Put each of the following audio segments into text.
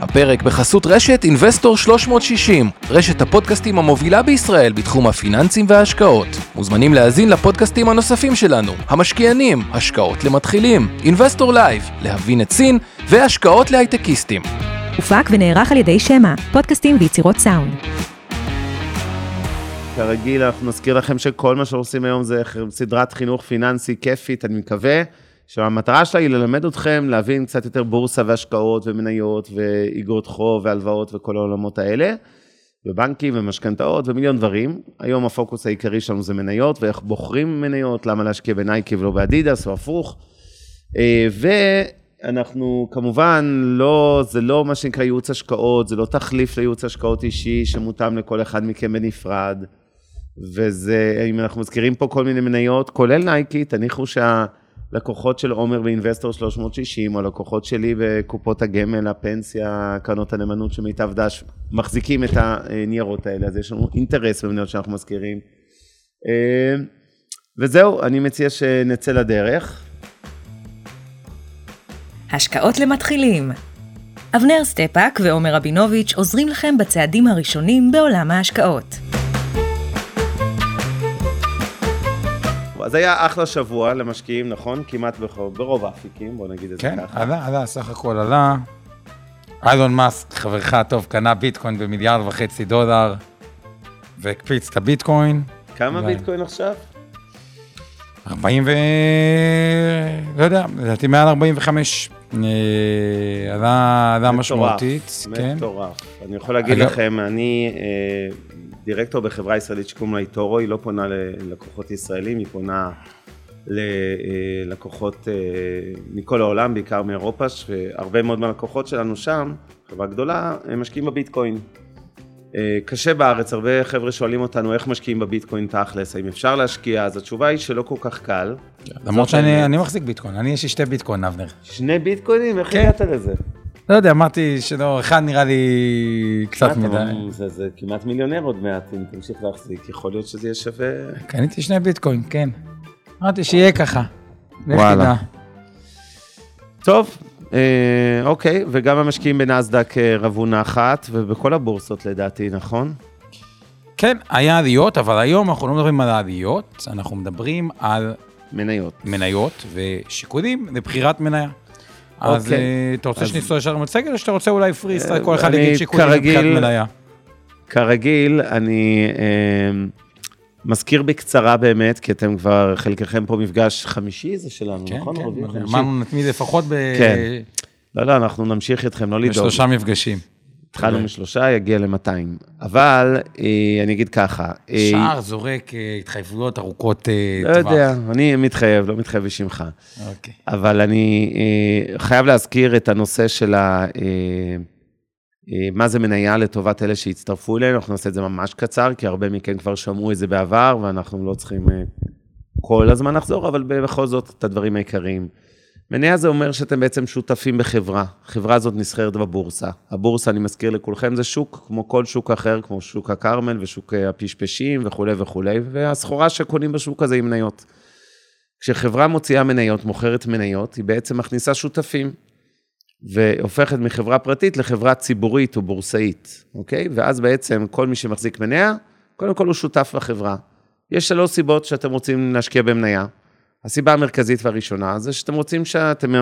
הפרק בחסות רשת אינבסטור 360, רשת הפודקאסטים המובילה בישראל בתחום הפיננסים וההשקעות. מוזמנים להאזין לפודקאסטים הנוספים שלנו, המשקיענים, השקעות למתחילים, אינבסטור לייב, להבין את סין והשקעות להייטקיסטים. הופק ונערך על ידי שמע, פודקאסטים ויצירות סאונד. כרגיל, אנחנו נזכיר לכם שכל מה שאנחנו עושים היום זה סדרת חינוך פיננסי כיפית, אני מקווה. שהמטרה שלה היא ללמד אתכם להבין קצת יותר בורסה והשקעות ומניות ואיגרות חוב והלוואות וכל העולמות האלה, ובנקים ומשכנתאות ומיליון דברים. היום הפוקוס העיקרי שלנו זה מניות ואיך בוחרים מניות, למה להשקיע בנייקי ולא באדידס או הפוך. אה, ואנחנו כמובן לא, זה לא מה שנקרא ייעוץ השקעות, זה לא תחליף לייעוץ השקעות אישי שמותאם לכל אחד מכם בנפרד. וזה, אם אנחנו מזכירים פה כל מיני מניות, כולל נייקי, תניחו שה... לקוחות של עומר ואינבסטור 360, או לקוחות שלי בקופות הגמל, הפנסיה, קרנות הנאמנות של מיטב דש, מחזיקים את הניירות האלה, אז יש לנו אינטרס במניות שאנחנו מזכירים. אה, וזהו, אני מציע שנצא לדרך. השקעות למתחילים אבנר סטפאק ועומר רבינוביץ' עוזרים לכם בצעדים הראשונים בעולם ההשקעות. אז היה אחלה שבוע למשקיעים, נכון? כמעט בכל, ברוב האפיקים, בוא נגיד את כן, זה ככה. כן, עלה, עלה, סך הכל עלה. אילון מאסק, חברך הטוב, קנה ביטקוין במיליארד וחצי דולר, והקפיץ את הביטקוין. כמה ביטקוין עכשיו? 40 ו... לא יודע, לדעתי מעל 45. אה, עלה, משמעותית. כן. מטורף. אני יכול להגיד לכם, אני אה, דירקטור בחברה ישראלית שקוראים לה איטורו, היא לא פונה ללקוחות ישראלים, היא פונה ללקוחות אה, מכל העולם, בעיקר מאירופה, שהרבה מאוד מהלקוחות שלנו שם, חברה גדולה, הם משקיעים בביטקוין. אה, קשה בארץ, הרבה חבר'ה שואלים אותנו איך משקיעים בביטקוין תכלס, האם אפשר להשקיע, אז התשובה היא שלא כל כך קל. למרות שאני מחזיק ביטקוין, אני יש לי שתי ביטקוין, אבנר. שני ביטקוינים? איך כן. הגעת לזה? לא יודע, אמרתי שלא, אחד נראה לי קצת מדי. זה, זה כמעט מיליונר עוד מעט, אם תמשיך להחזיק, יכול להיות שזה יהיה שווה... קניתי שני ביטקוין, כן. אמרתי שיהיה ככה. וואלה. טוב, אה, אוקיי, וגם המשקיעים בנסדק אה, רבו נחת, ובכל הבורסות לדעתי, נכון? כן, היה עליות, אבל היום אנחנו לא מדברים על העליות, אנחנו מדברים על... מניות. מניות ושיקולים לבחירת מניה. אז אוקיי. אה, אתה רוצה שנצטרך ישר למצגת, או שאתה רוצה אולי פרי סטייל, כל אחד יגיד שיקולים מבחינת מניה? כרגיל, אני אה, מזכיר בקצרה באמת, כי אתם כבר, חלקכם פה מפגש חמישי זה שלנו, כן, נכון? כן, כן, אמרנו נתמיד לפחות ב... כן. לא, לא, אנחנו נמשיך איתכם, לא לדאוג. בשלושה מפגשים. התחלנו okay. משלושה, יגיע ל-200. אבל אה, אני אגיד ככה. אה, שער זורק אה, התחייבויות ארוכות לא טווח. לא יודע, אני מתחייב, לא מתחייב בשמך. אוקיי. Okay. אבל אני חייב להזכיר את הנושא של ה... מה זה מניה לטובת אלה שהצטרפו אלינו, אנחנו נעשה את זה ממש קצר, כי הרבה מכם כבר שמעו את זה בעבר, ואנחנו לא צריכים כל הזמן לחזור, אבל בכל זאת, את הדברים העיקריים. מניה זה אומר שאתם בעצם שותפים בחברה. החברה הזאת נסחרת בבורסה. הבורסה, אני מזכיר לכולכם, זה שוק כמו כל שוק אחר, כמו שוק הכרמל ושוק הפשפשים וכולי וכולי, והסחורה שקונים בשוק הזה היא מניות. כשחברה מוציאה מניות, מוכרת מניות, היא בעצם מכניסה שותפים, והופכת מחברה פרטית לחברה ציבורית או בורסאית, אוקיי? ואז בעצם כל מי שמחזיק מניה, קודם כל הוא שותף בחברה. יש שלוש סיבות שאתם רוצים להשקיע במניה. הסיבה המרכזית והראשונה זה שאתם רוצים, שאתם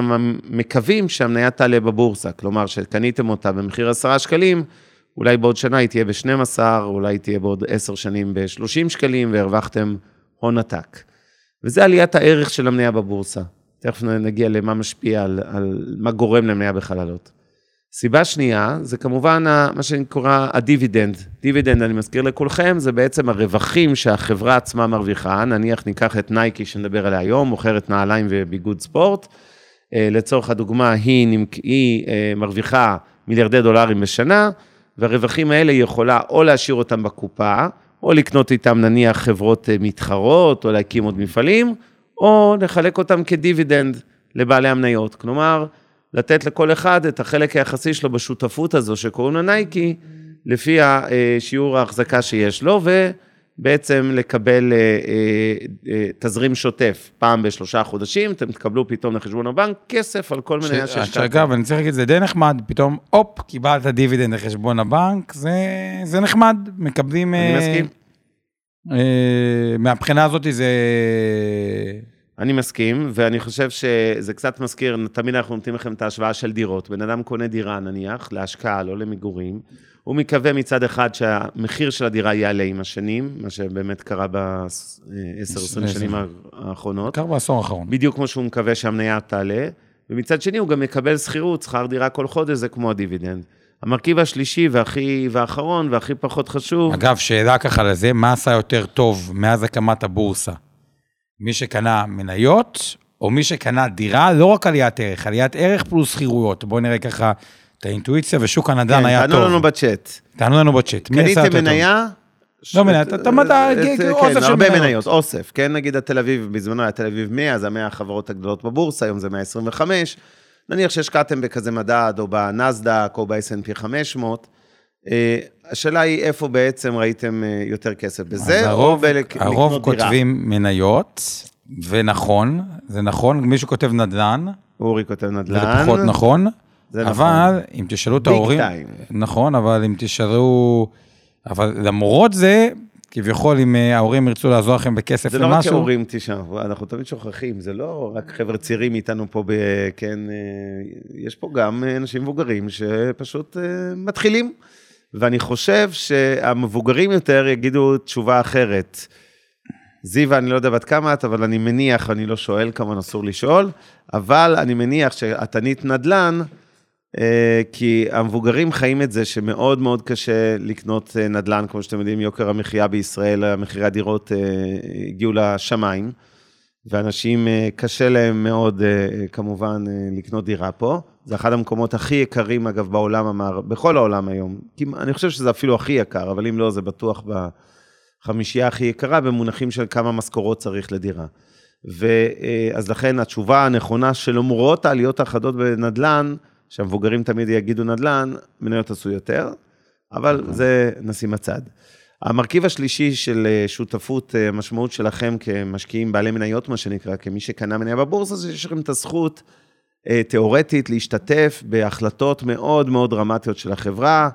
מקווים שהמניה תעלה בבורסה, כלומר שקניתם אותה במחיר 10 שקלים, אולי בעוד שנה היא תהיה ב-12, אולי תהיה בעוד 10 שנים ב-30 שקלים והרווחתם הון עתק. וזה עליית הערך של המניה בבורסה. תכף נגיע למה משפיע, על, על מה גורם למניה בכלל לעלות. סיבה שנייה, זה כמובן מה שנקרא הדיבידנד. דיבידנד, אני מזכיר לכולכם, זה בעצם הרווחים שהחברה עצמה מרוויחה. נניח ניקח את נייקי שנדבר עליה היום, מוכרת נעליים וביגוד ספורט. אה, לצורך הדוגמה, היא, היא אה, מרוויחה מיליארדי דולרים בשנה, והרווחים האלה היא יכולה או להשאיר אותם בקופה, או לקנות איתם נניח חברות אה, מתחרות, או להקים עוד מפעלים, או לחלק אותם כדיבידנד לבעלי המניות. כלומר, לתת לכל אחד את החלק היחסי שלו בשותפות הזו שקוראים לה נייקי, לפי השיעור ההחזקה שיש לו, בעצם לקבל אה, אה, אה, תזרים שוטף פעם בשלושה חודשים, אתם תקבלו פתאום לחשבון הבנק כסף על כל מניה שהשקעתם. אגב, אני צריך להגיד, זה די נחמד, פתאום, הופ, קיבלת דיבידנד לחשבון הבנק, זה, זה נחמד, מקבלים... אני אה, מסכים. אה, מהבחינה הזאת זה... אני מסכים, ואני חושב שזה קצת מזכיר, תמיד אנחנו נותנים לכם את ההשוואה של דירות. בן אדם קונה דירה, נניח, להשקעה, לא למגורים. הוא מקווה מצד אחד שהמחיר של הדירה יעלה עם השנים, מה שבאמת קרה ב-10-20 שנים האחרונות. קרה בעשור האחרון. בדיוק כמו שהוא מקווה שהמניה תעלה. ומצד שני, הוא גם מקבל שכירות, שכר דירה כל חודש, זה כמו הדיבידנד. המרכיב השלישי והכי, והאחרון והכי פחות חשוב... אגב, שאלה ככה לזה, מה עשה יותר טוב מאז הקמת הבורסה? מי שקנה מניות, או מי שקנה דירה, לא רק עליית ערך, עליית ערך פלוס שכירויות. בואו נראה ככה את האינטואיציה, ושוק הנדל"ן כן, היה טוב. תענו לנו בצ'אט. תענו לנו בצ'אט. קניתם מניה? לא מניה, אתה מדע, אוסף של מניות. הרבה מניות, אוסף, כן, נגיד התל אביב, בזמנו היה תל אביב 100, זה המאה החברות הגדולות בבורסה, היום זה 125. נניח שהשקעתם בכזה מדד, או בנסדק, או ב-S&P 500, אה, השאלה היא איפה בעצם ראיתם אה, יותר כסף, בזה הרוב, או בלקנות דירה? הרוב כותבים מניות, ונכון, זה נכון, מישהו כותב נדל"ן. אורי כותב נדל"ן. זה פחות נכון. זה נכון. אבל אם תשאלו את ההורים... ביג טיים. נכון, אבל אם תשאלו... אבל למרות זה, כביכול, אם אה, ההורים ירצו לעזור לכם בכסף זה למשהו... לא רק ההורים, תשמע, אנחנו תמיד שוכחים, זה לא רק חבר'ה צעירים איתנו פה, ב, כן, אה, יש פה גם אנשים מבוגרים שפשוט אה, מתחילים. ואני חושב שהמבוגרים יותר יגידו תשובה אחרת. זיווה, אני לא יודע בת כמה את, אבל אני מניח, אני לא שואל, כמובן אסור לשאול, אבל אני מניח שאת ענית נדל"ן, אה, כי המבוגרים חיים את זה שמאוד מאוד קשה לקנות אה, נדל"ן, כמו שאתם יודעים, יוקר המחיה בישראל, מחירי הדירות אה, הגיעו לשמיים, ואנשים, קשה להם מאוד, כמובן, לקנות דירה פה. זה אחד המקומות הכי יקרים, אגב, בעולם המערב, בכל העולם היום. אני חושב שזה אפילו הכי יקר, אבל אם לא, זה בטוח בחמישייה הכי יקרה, במונחים של כמה משכורות צריך לדירה. ואז לכן התשובה הנכונה שלמרות העליות החדות בנדל"ן, שהמבוגרים תמיד יגידו נדל"ן, מניות עשו יותר, אבל נכון. זה נשים בצד. המרכיב השלישי של אה, שותפות, אה, המשמעות שלכם כמשקיעים בעלי מניות, מה שנקרא, כמי שקנה מניה בבורסה, זה שיש לכם את הזכות אה, תיאורטית להשתתף בהחלטות מאוד מאוד דרמטיות של החברה.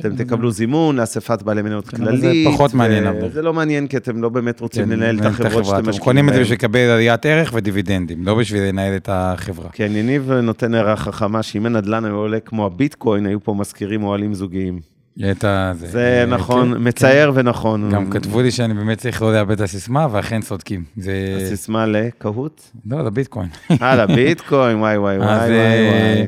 אתם כן, תקבלו זימון לאספת בעלי מניות כן, כללית. זה פחות מעניין. זה לא מעניין, כי אתם לא באמת רוצים כן, לנהל את החברות שאתם משקיעים בהן. אתם קונים את זה בשביל לקבל עליית ערך ודיבידנדים, לא בשביל לנהל את החברה. כן, יניב נותן הערה חכמה, שאם הנדל"ן היה עולה כמו הביטקוין, היו פה מזכירים אוהלים זוגיים. את ה... זה נכון, מצער ונכון. גם כתבו לי שאני באמת צריך לא לאבד את הסיסמה, ואכן צודקים. הסיסמה לקהוט? לא, לביטקוין. אה, לביטקוין, וואי, וואי, וואי, וואי.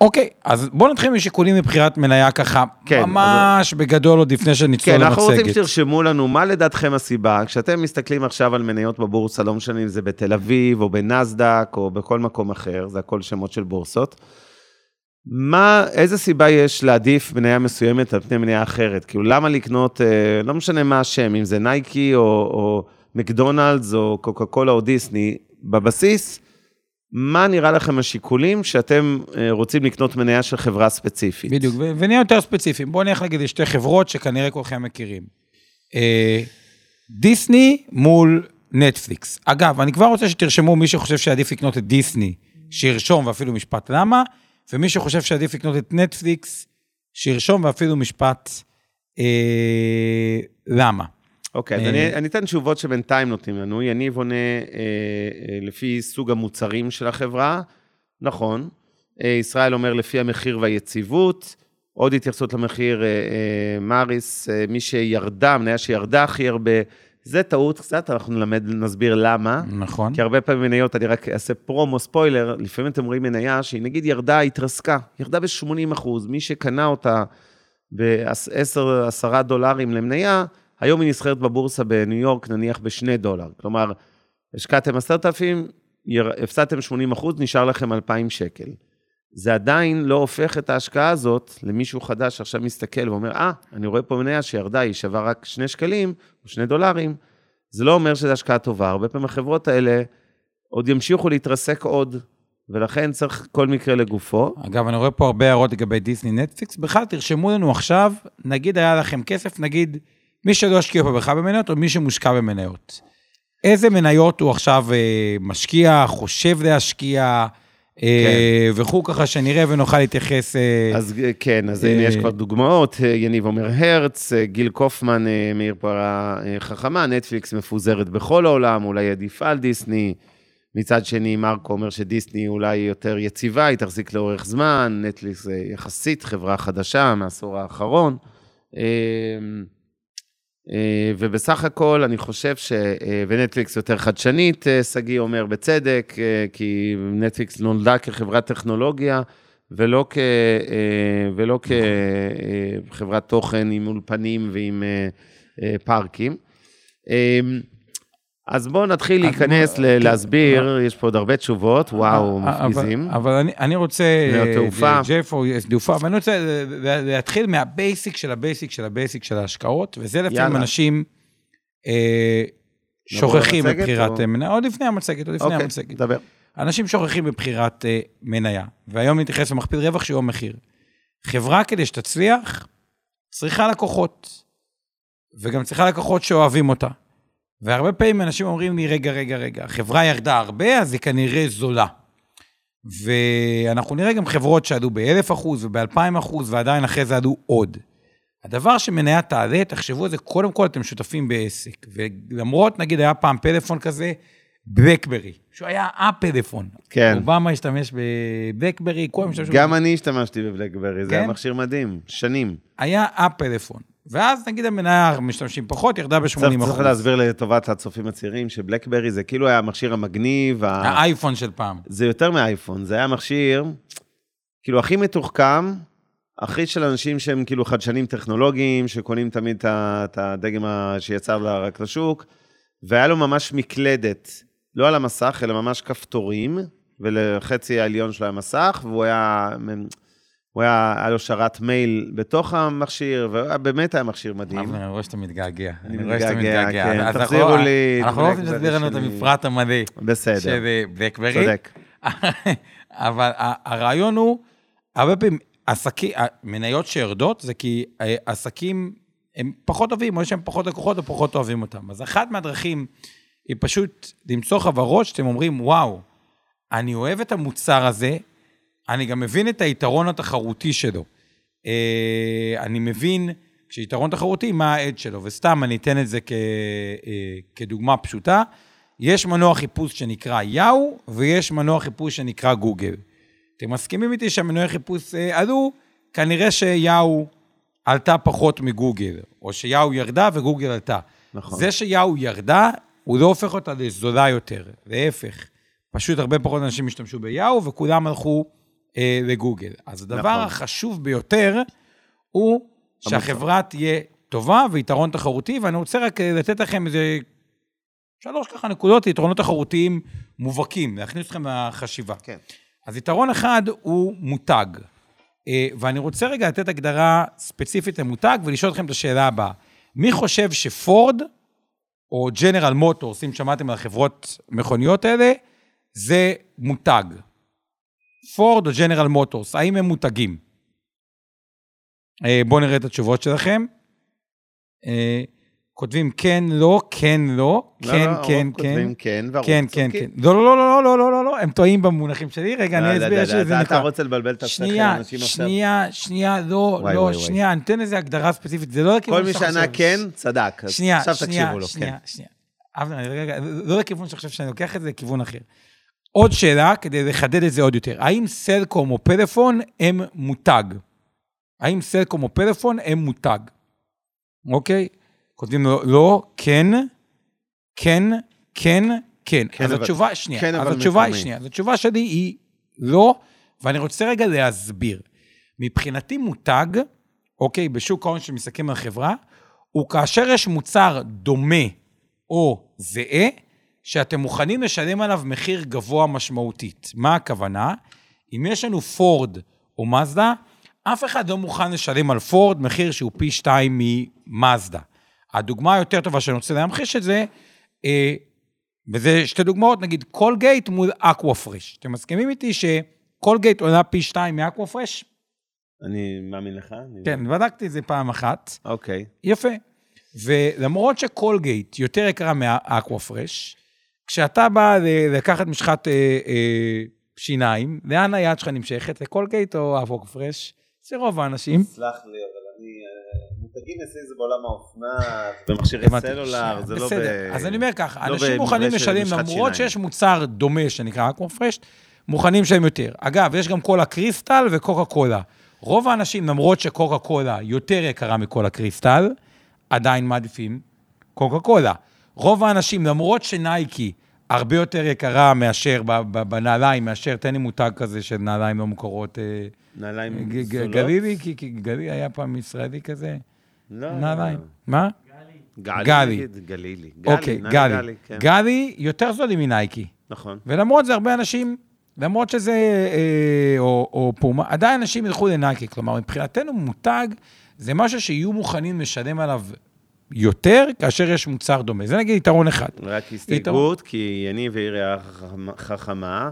אוקיי, אז בואו נתחיל משיקולים מבחירת מניה ככה, כן, ממש אז... בגדול עוד לפני שנצלול למצגת. כן, אנחנו רוצים שתרשמו לנו מה לדעתכם הסיבה, כשאתם מסתכלים עכשיו על מניות בבורסה, לא משנה אם זה בתל אביב, או בנסדק, או בכל מקום אחר, זה הכל שמות של בורסות. מה, איזה סיבה יש להעדיף מניה מסוימת על פני מניה אחרת? כאילו, למה לקנות, אה, לא משנה מה השם, אם זה נייקי, או, או מקדונלדס, או קוקה קולה, או דיסני, בבסיס, מה נראה לכם השיקולים שאתם אה, רוצים לקנות מניה של חברה ספציפית? בדיוק, ונהיה יותר ספציפיים. בואו נלך להגיד שתי חברות שכנראה כולכם מכירים. אה, דיסני מול נטפליקס. אגב, אני כבר רוצה שתרשמו מי שחושב שעדיף לקנות את דיסני, שירשום ואפילו משפט למה, ומי שחושב שעדיף לקנות את נטפליקס, שירשום ואפילו משפט אה, למה. אוקיי, אז אני, אני אתן תשובות שבינתיים נותנים לנו. יניב עונה אה, אה, לפי סוג המוצרים של החברה, נכון. אה, ישראל אומר לפי המחיר והיציבות. עוד התייחסות למחיר, אה, אה, מאריס, אה, מי שירדה, מניה שירדה הכי הרבה, זה טעות קצת, אנחנו נלמד, נסביר למה. נכון. כי הרבה פעמים מניות, אני רק אעשה פרומו, ספוילר, לפעמים אתם רואים מניה שהיא נגיד ירדה, התרסקה, ירדה ב-80 אחוז. מי שקנה אותה ב-10 דולרים למניה, היום היא נסחרת בבורסה בניו יורק, נניח בשני דולר. כלומר, השקעתם 10,000, הפסדתם 80 אחוז, נשאר לכם 2,000 שקל. זה עדיין לא הופך את ההשקעה הזאת למישהו חדש שעכשיו מסתכל ואומר, אה, ah, אני רואה פה מניה שירדה, היא שווה רק 2 שקלים או 2 דולרים. זה לא אומר שזו השקעה טובה. הרבה פעמים החברות האלה עוד ימשיכו להתרסק עוד, ולכן צריך כל מקרה לגופו. אגב, אני רואה פה הרבה הערות לגבי דיסני נטפליקס. בכלל, תרשמו לנו עכשיו, נגיד היה לכם כסף, נגיד מי שלא השקיע פה בכלל במניות, או מי שמושקע במניות. איזה מניות הוא עכשיו אה, משקיע, חושב להשקיע, כן. וכו', ככה שנראה ונוכל להתייחס. אה, אז אה, כן, אז הנה יש כבר דוגמאות, יניב אומר הרץ, גיל קופמן מעיר פרה חכמה, נטפליקס מפוזרת בכל העולם, אולי עדיף על דיסני. מצד שני, מרקו אומר שדיסני אולי יותר יציבה, היא תחזיק לאורך זמן, נטפליקס יחסית חברה חדשה מהעשור האחרון. אה, ובסך הכל, אני חושב ש... אה, ונטפליקס יותר חדשנית, אה, שגיא אומר בצדק, כי נטפליקס נולדה כחברת טכנולוגיה, ולא, כ... ולא כחברת תוכן עם אולפנים ועם פארקים. אז בואו נתחיל להיכנס, ל- כן. להסביר, יש פה עוד הרבה תשובות, וואו, מפגיזים. אבל אני אני רוצה, ג'ף או תעופה, ואני רוצה להתחיל מהבייסיק של הבייסיק של הבייסיק של ההשקעות, וזה לפעמים אנשים אה, שוכחים בבחירת מניה, עוד לפני המצגת, עוד לפני אוקיי, המצגת. דבר. אנשים שוכחים בבחירת אה, מניה, והיום נתייחס למכפיל רווח שהוא מחיר. חברה, כדי שתצליח, צריכה לקוחות, וגם צריכה לקוחות שאוהבים אותה. והרבה פעמים אנשים אומרים לי, רגע, רגע, רגע, החברה ירדה הרבה, אז היא כנראה זולה. ואנחנו נראה גם חברות שעלו ב-1,000 אחוז וב-2,000 אחוז, ועדיין אחרי זה עלו עוד. הדבר שמניה תעלה, תחשבו על זה, קודם כל אתם שותפים בעסק. ולמרות, נגיד, היה פעם פלאפון כזה, בלקברי, שהוא היה הפלאפון. כן. אובמה השתמש בבלקברי, כולם השתמשו... גם אני השתמשתי בבלקברי, כן? זה היה מכשיר מדהים, שנים. היה הפלאפון. ואז נגיד המניה משתמשים פחות, ירדה ב-80%. צריך להסביר לטובת הצופים הצעירים שבלקברי זה כאילו היה המכשיר המגניב. האייפון של פעם. זה יותר מאייפון, זה היה מכשיר, כאילו הכי מתוחכם, הכי של אנשים שהם כאילו חדשנים טכנולוגיים, שקונים תמיד את הדגם שיצא רק לשוק, והיה לו ממש מקלדת, לא על המסך, אלא ממש כפתורים, ולחצי העליון שלו היה מסך, והוא היה... הוא היה, היה לו שרת מייל בתוך המכשיר, ובאמת היה מכשיר מדהים. אני רואה שאתה מתגעגע. אני מתגעגע, כן, תחזירו לי... אנחנו לא רוצים להסביר לנו את המפרט המלא. בסדר. של בלקברי. צודק. אבל הרעיון הוא, הרבה פעמים, עסקים, מניות שיורדות, זה כי אה, עסקים, הם פחות אוהבים, או יש להם פחות לקוחות, או פחות אוהבים אותם. אז אחת מהדרכים היא פשוט למצוא חברות שאתם אומרים, וואו, אני אוהב את המוצר הזה, אני גם מבין את היתרון התחרותי שלו. אה, אני מבין, כשיתרון תחרותי, מה העד שלו, וסתם אני אתן את זה כ, אה, כדוגמה פשוטה. יש מנוע חיפוש שנקרא יאו, ויש מנוע חיפוש שנקרא גוגל. אתם מסכימים איתי שהמנועי חיפוש אה, עלו? כנראה שיאו עלתה פחות מגוגל, או שיאו ירדה וגוגל עלתה. נכון. זה שיאו ירדה, הוא לא הופך אותה לזולה יותר, להפך. פשוט הרבה פחות אנשים השתמשו ביאו, וכולם הלכו לגוגל. אז הדבר נכון. החשוב ביותר הוא שהחברה תהיה טובה ויתרון תחרותי, ואני רוצה רק אה, לתת לכם איזה שלוש ככה נקודות יתרונות תחרותיים מובהקים, להכניס אתכם לחשיבה. כן. אז יתרון אחד הוא מותג. אה, ואני רוצה רגע לתת הגדרה ספציפית למותג ולשאול אתכם את השאלה הבאה. מי חושב שפורד או ג'נרל מוטורס, אם שמעתם על החברות מכוניות האלה, זה מותג. פורד או ג'נרל מוטורס, האם הם מותגים? אה, בואו נראה את התשובות שלכם. אה, כותבים כן, לא, כן, לא, כן, כן, כן. כותבים כן, והרוב כן, כן, כן. לא, לא, לא, לא, לא, לא, לא, הם טועים במונחים שלי. רגע, אני אסביר שזה נקרא. אתה רוצה לבלבל את השכל עכשיו. שנייה, שנייה, לא, לא, שנייה, אני אתן איזה הגדרה ספציפית, זה לא לכיוון שאתה חושב. כל מי שענה כן, צדק. שנייה, שנייה, שנייה, שנייה. לא לכיוון חושב שאני לוקח את זה, לכיוון אחר. עוד שאלה, כדי לחדד את זה עוד יותר. האם סלקום או פלאפון הם מותג? האם סלקום או פלאפון הם מותג? אוקיי? כותבים לו לא, כן, כן, כן, כן. כן אז אבל, התשובה, שנייה, כן, אז התשובה היא שנייה. אז התשובה שלי היא לא, ואני רוצה רגע להסביר. מבחינתי מותג, אוקיי, בשוק ההון שמסתכלים על חברה, הוא כאשר יש מוצר דומה או זהה, שאתם מוכנים לשלם עליו מחיר גבוה משמעותית. מה הכוונה? אם יש לנו פורד או מזדה, אף אחד לא מוכן לשלם על פורד מחיר שהוא פי שתיים ממזדה. הדוגמה היותר טובה שאני רוצה להמחיש את זה, אה, וזה שתי דוגמאות, נגיד קולגייט מול אקווה פרש. אתם מסכימים איתי שקולגייט עולה פי שתיים מאקווה פרש? אני מאמין לך. כן, בדקתי את זה פעם אחת. אוקיי. יפה. ולמרות שקולגייט יותר יקרה מאקווה פרש, כשאתה בא לקחת משחת אה, אה, שיניים, לאן היד שלך נמשכת? לקולגייט או אקווה פרש? זה רוב האנשים. סלח לי, אבל אני... אה, מותגים אצלי זה בעולם האופנה, במכשירי סלולר, זה לא ב... בסדר, אז אני אומר ככה, לא אנשים מוכנים לשלם, למרות שיש מוצר דומה שנקרא אקווה פרש, מוכנים לשלם יותר. אגב, יש גם קולה קריסטל וקוקה קולה. רוב האנשים, למרות שקוקה קולה יותר יקרה מקולה קריסטל, עדיין מעדיפים קוקה קולה. רוב האנשים, למרות שנייקי הרבה יותר יקרה מאשר בנעליים, מאשר, תן לי מותג כזה של נעליים לא מוכרות. אה, נעליים זולות? גלילי, כי גלילי היה פעם ישראלי כזה. לא. נעליים. מה? גלי. גלי. גלילי. אוקיי, גלי. כן. גלי יותר זולים מנייקי. נכון. ולמרות זה, הרבה אנשים, למרות שזה, אה, או, או פומה, עדיין אנשים ילכו לנייקי. כלומר, מבחינתנו מותג זה משהו שיהיו מוכנים לשלם עליו יותר כאשר יש מוצר דומה. זה נגיד יתרון אחד. רק הסתייגות, כי יניב העירה חכמה.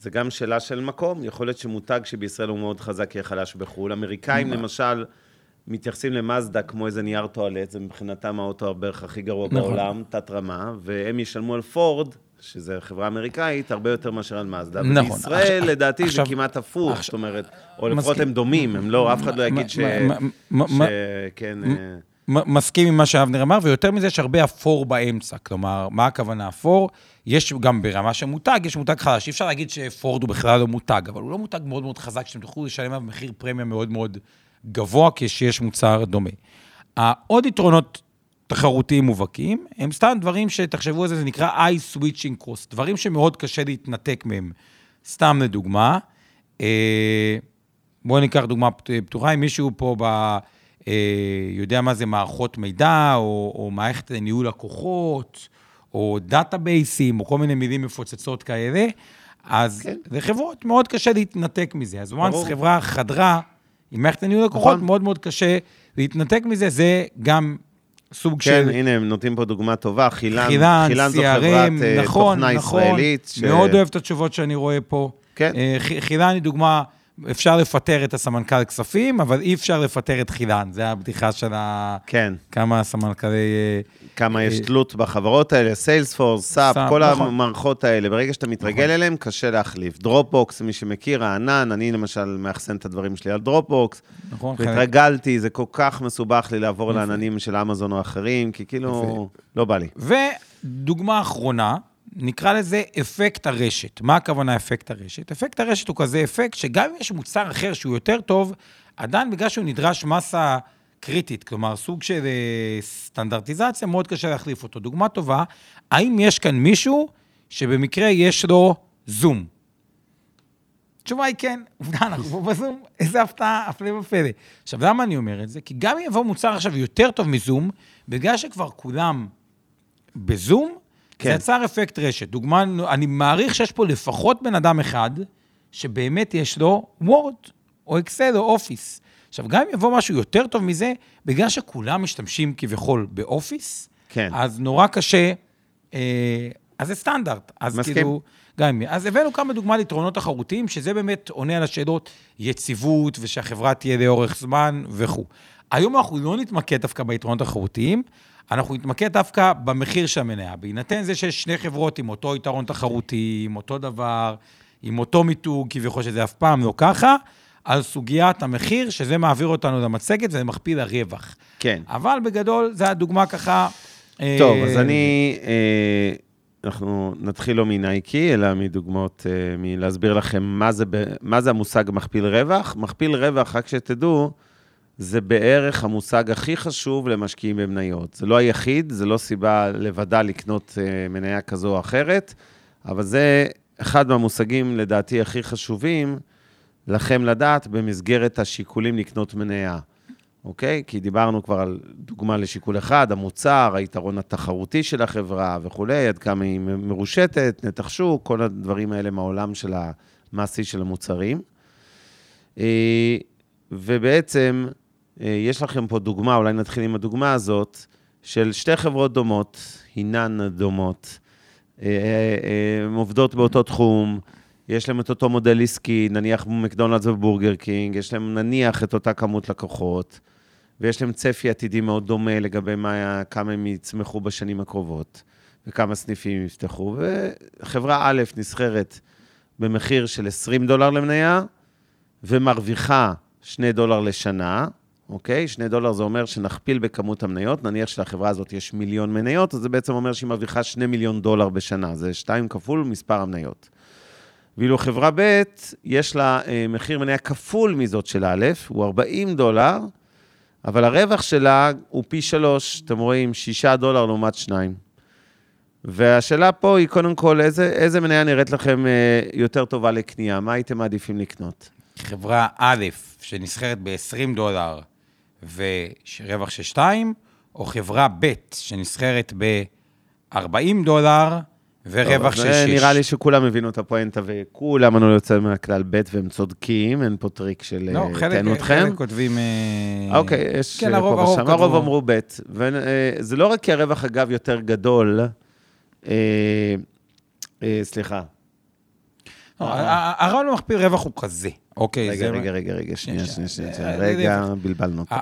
זה גם שאלה של מקום. יכול להיות שמותג שבישראל הוא מאוד חזק יהיה חלש בחו"ל. אמריקאים, למשל, מתייחסים למאזדה כמו איזה נייר טואלט, זה מבחינתם האוטו בערך הכי גרוע נכון. בעולם, תת-רמה, והם ישלמו על פורד, שזו חברה אמריקאית, הרבה יותר מאשר על מאזדה. נכון. בישראל, עכשיו, לדעתי, עכשיו, זה כמעט הפוך, עכשיו, זאת אומרת, או לפחות. הם דומים, הם לא, אף אחד לא יגיד ש... כן... מסכים עם מה שאבנר אמר, ויותר מזה, יש הרבה אפור באמצע. כלומר, מה הכוונה אפור? יש גם ברמה של מותג, יש מותג חדש. אי אפשר להגיד שפורד הוא בכלל לא מותג, אבל הוא לא מותג מאוד מאוד חזק, שאתם תוכלו לשלם עליו מחיר פרמיה מאוד מאוד גבוה, כשיש מוצר דומה. העוד יתרונות תחרותיים מובהקים, הם סתם דברים שתחשבו על זה, זה נקרא eye switching cost, דברים שמאוד קשה להתנתק מהם. סתם לדוגמה, אה, בואו ניקח דוגמה פתוחה, אם מישהו פה ב... אה, יודע מה זה מערכות מידע, או, או מערכת ניהול לקוחות, או דאטאבייסים, או כל מיני מילים מפוצצות כאלה, אז כן. לחברות מאוד קשה להתנתק מזה. אז once חברה חדרה עם מערכת ניהול לקוחות, נכון. מאוד מאוד קשה להתנתק מזה, זה גם סוג כן, של... כן, הנה, הם נותנים פה דוגמה טובה, חילן, חילן, חילן זו חברת אה, נכון, תוכנה נכון, ישראלית. ש... מאוד אוהב את התשובות שאני רואה פה. כן. אה, חילן היא דוגמה אפשר לפטר את הסמנכ"ל כספים, אבל אי אפשר לפטר את חילן. זה הבדיחה של ה... כן. כמה סמנכ"לי... אה, כמה יש אה, תלות בחברות האלה, סיילספורס, סאפ, כל נכון. המערכות האלה. ברגע שאתה מתרגל נכון. אליהן, קשה להחליף. דרופבוקס, מי שמכיר, הענן, אני למשל מאחסן את הדברים שלי על דרופבוקס. נכון. והתרגלתי, זה כל כך מסובך לי לעבור לעננים של אמזון או אחרים, כי כאילו, לא בא לי. ודוגמה אחרונה, נקרא לזה אפקט הרשת. מה הכוונה אפקט הרשת? אפקט הרשת הוא כזה אפקט שגם אם יש מוצר אחר שהוא יותר טוב, עדיין בגלל שהוא נדרש מסה קריטית, כלומר סוג של אה, סטנדרטיזציה, מאוד קשה להחליף אותו. דוגמה טובה, האם יש כאן מישהו שבמקרה יש לו זום? התשובה היא כן, עובדה, אנחנו פה בזום, איזה הפתעה, הפלא ופלא. עכשיו, למה אני אומר את זה? כי גם אם יבוא מוצר עכשיו יותר טוב מזום, בגלל שכבר כולם בזום, כן. זה יצר אפקט רשת. דוגמה, אני מעריך שיש פה לפחות בן אדם אחד, שבאמת יש לו וורד, או אקסל, או אופיס. עכשיו, גם אם יבוא משהו יותר טוב מזה, בגלל שכולם משתמשים כביכול באופיס, כן. אז נורא קשה, אה, אז זה סטנדרט. אז מסכים. כאילו, גם אז הבאנו כמה דוגמה ליתרונות תחרותיים, שזה באמת עונה על השאלות יציבות, ושהחברה תהיה לאורך זמן וכו'. היום אנחנו לא נתמקד דווקא ביתרונות התחרותיים, אנחנו נתמקד דווקא במחיר של המניה. בהינתן זה שיש שני חברות עם אותו יתרון תחרותי, עם אותו דבר, עם אותו מיתוג, כביכול שזה אף פעם לא ככה, על סוגיית המחיר, שזה מעביר אותנו למצגת וזה מכפיל הרווח. כן. אבל בגדול, זו הדוגמה ככה... טוב, אה... אז אני... אה... אנחנו נתחיל לא מנייקי, אלא מדוגמאות, אה, מלהסביר לכם מה זה, מה זה המושג מכפיל רווח. מכפיל רווח, רק שתדעו, זה בערך המושג הכי חשוב למשקיעים במניות. זה לא היחיד, זה לא סיבה לבדה לקנות אה, מניה כזו או אחרת, אבל זה אחד מהמושגים, לדעתי, הכי חשובים לכם לדעת במסגרת השיקולים לקנות מניה. אוקיי? כי דיברנו כבר על דוגמה לשיקול אחד, המוצר, היתרון התחרותי של החברה וכולי, עד כמה היא מרושתת, נתח שוק, כל הדברים האלה מהעולם של המעשי של המוצרים. אה, ובעצם, יש לכם פה דוגמה, אולי נתחיל עם הדוגמה הזאת, של שתי חברות דומות, הינן דומות, אה, אה, הן עובדות באותו תחום, יש להם את אותו מודל עסקי, נניח מקדונלדס ובורגר קינג, יש להם נניח את אותה כמות לקוחות, ויש להם צפי עתידי מאוד דומה לגבי מה, כמה הם יצמחו בשנים הקרובות, וכמה סניפים יפתחו. וחברה א' נסחרת במחיר של 20 דולר למניה, ומרוויחה 2 דולר לשנה, אוקיי? 2 דולר זה אומר שנכפיל בכמות המניות, נניח שלחברה הזאת יש מיליון מניות, אז זה בעצם אומר שהיא מרוויחה 2 מיליון דולר בשנה, זה 2 כפול מספר המניות. ואילו חברה ב', יש לה אה, מחיר מניה כפול מזאת של א', הוא 40 דולר, אבל הרווח שלה הוא פי שלוש, אתם רואים, 6 דולר לעומת 2. והשאלה פה היא קודם כל, איזה, איזה מניה נראית לכם אה, יותר טובה לקנייה? מה הייתם מעדיפים לקנות? חברה א', שנסחרת ב-20 דולר ורווח של 2, או חברה ב', שנסחרת ב-40 דולר ורווח של 6. נראה לי שכולם הבינו את הפואנטה וכולם ענו יוצא מהכלל ב' והם צודקים, אין פה טריק של לא, אה, תהנו אתכם. חלק כותבים... אה, אוקיי, יש כן, אה, הרוב, פה הרוב כתבו. הרוב אמרו ב', וזה לא רק כי הרווח, אגב, יותר גדול, אה, אה, סליחה, הרעיון המכפיל רווח הוא כזה, אוקיי? רגע, רגע, רגע, רגע, שנייה, שנייה, שנייה, אה, אה, רגע, אה, בלבלנו ה-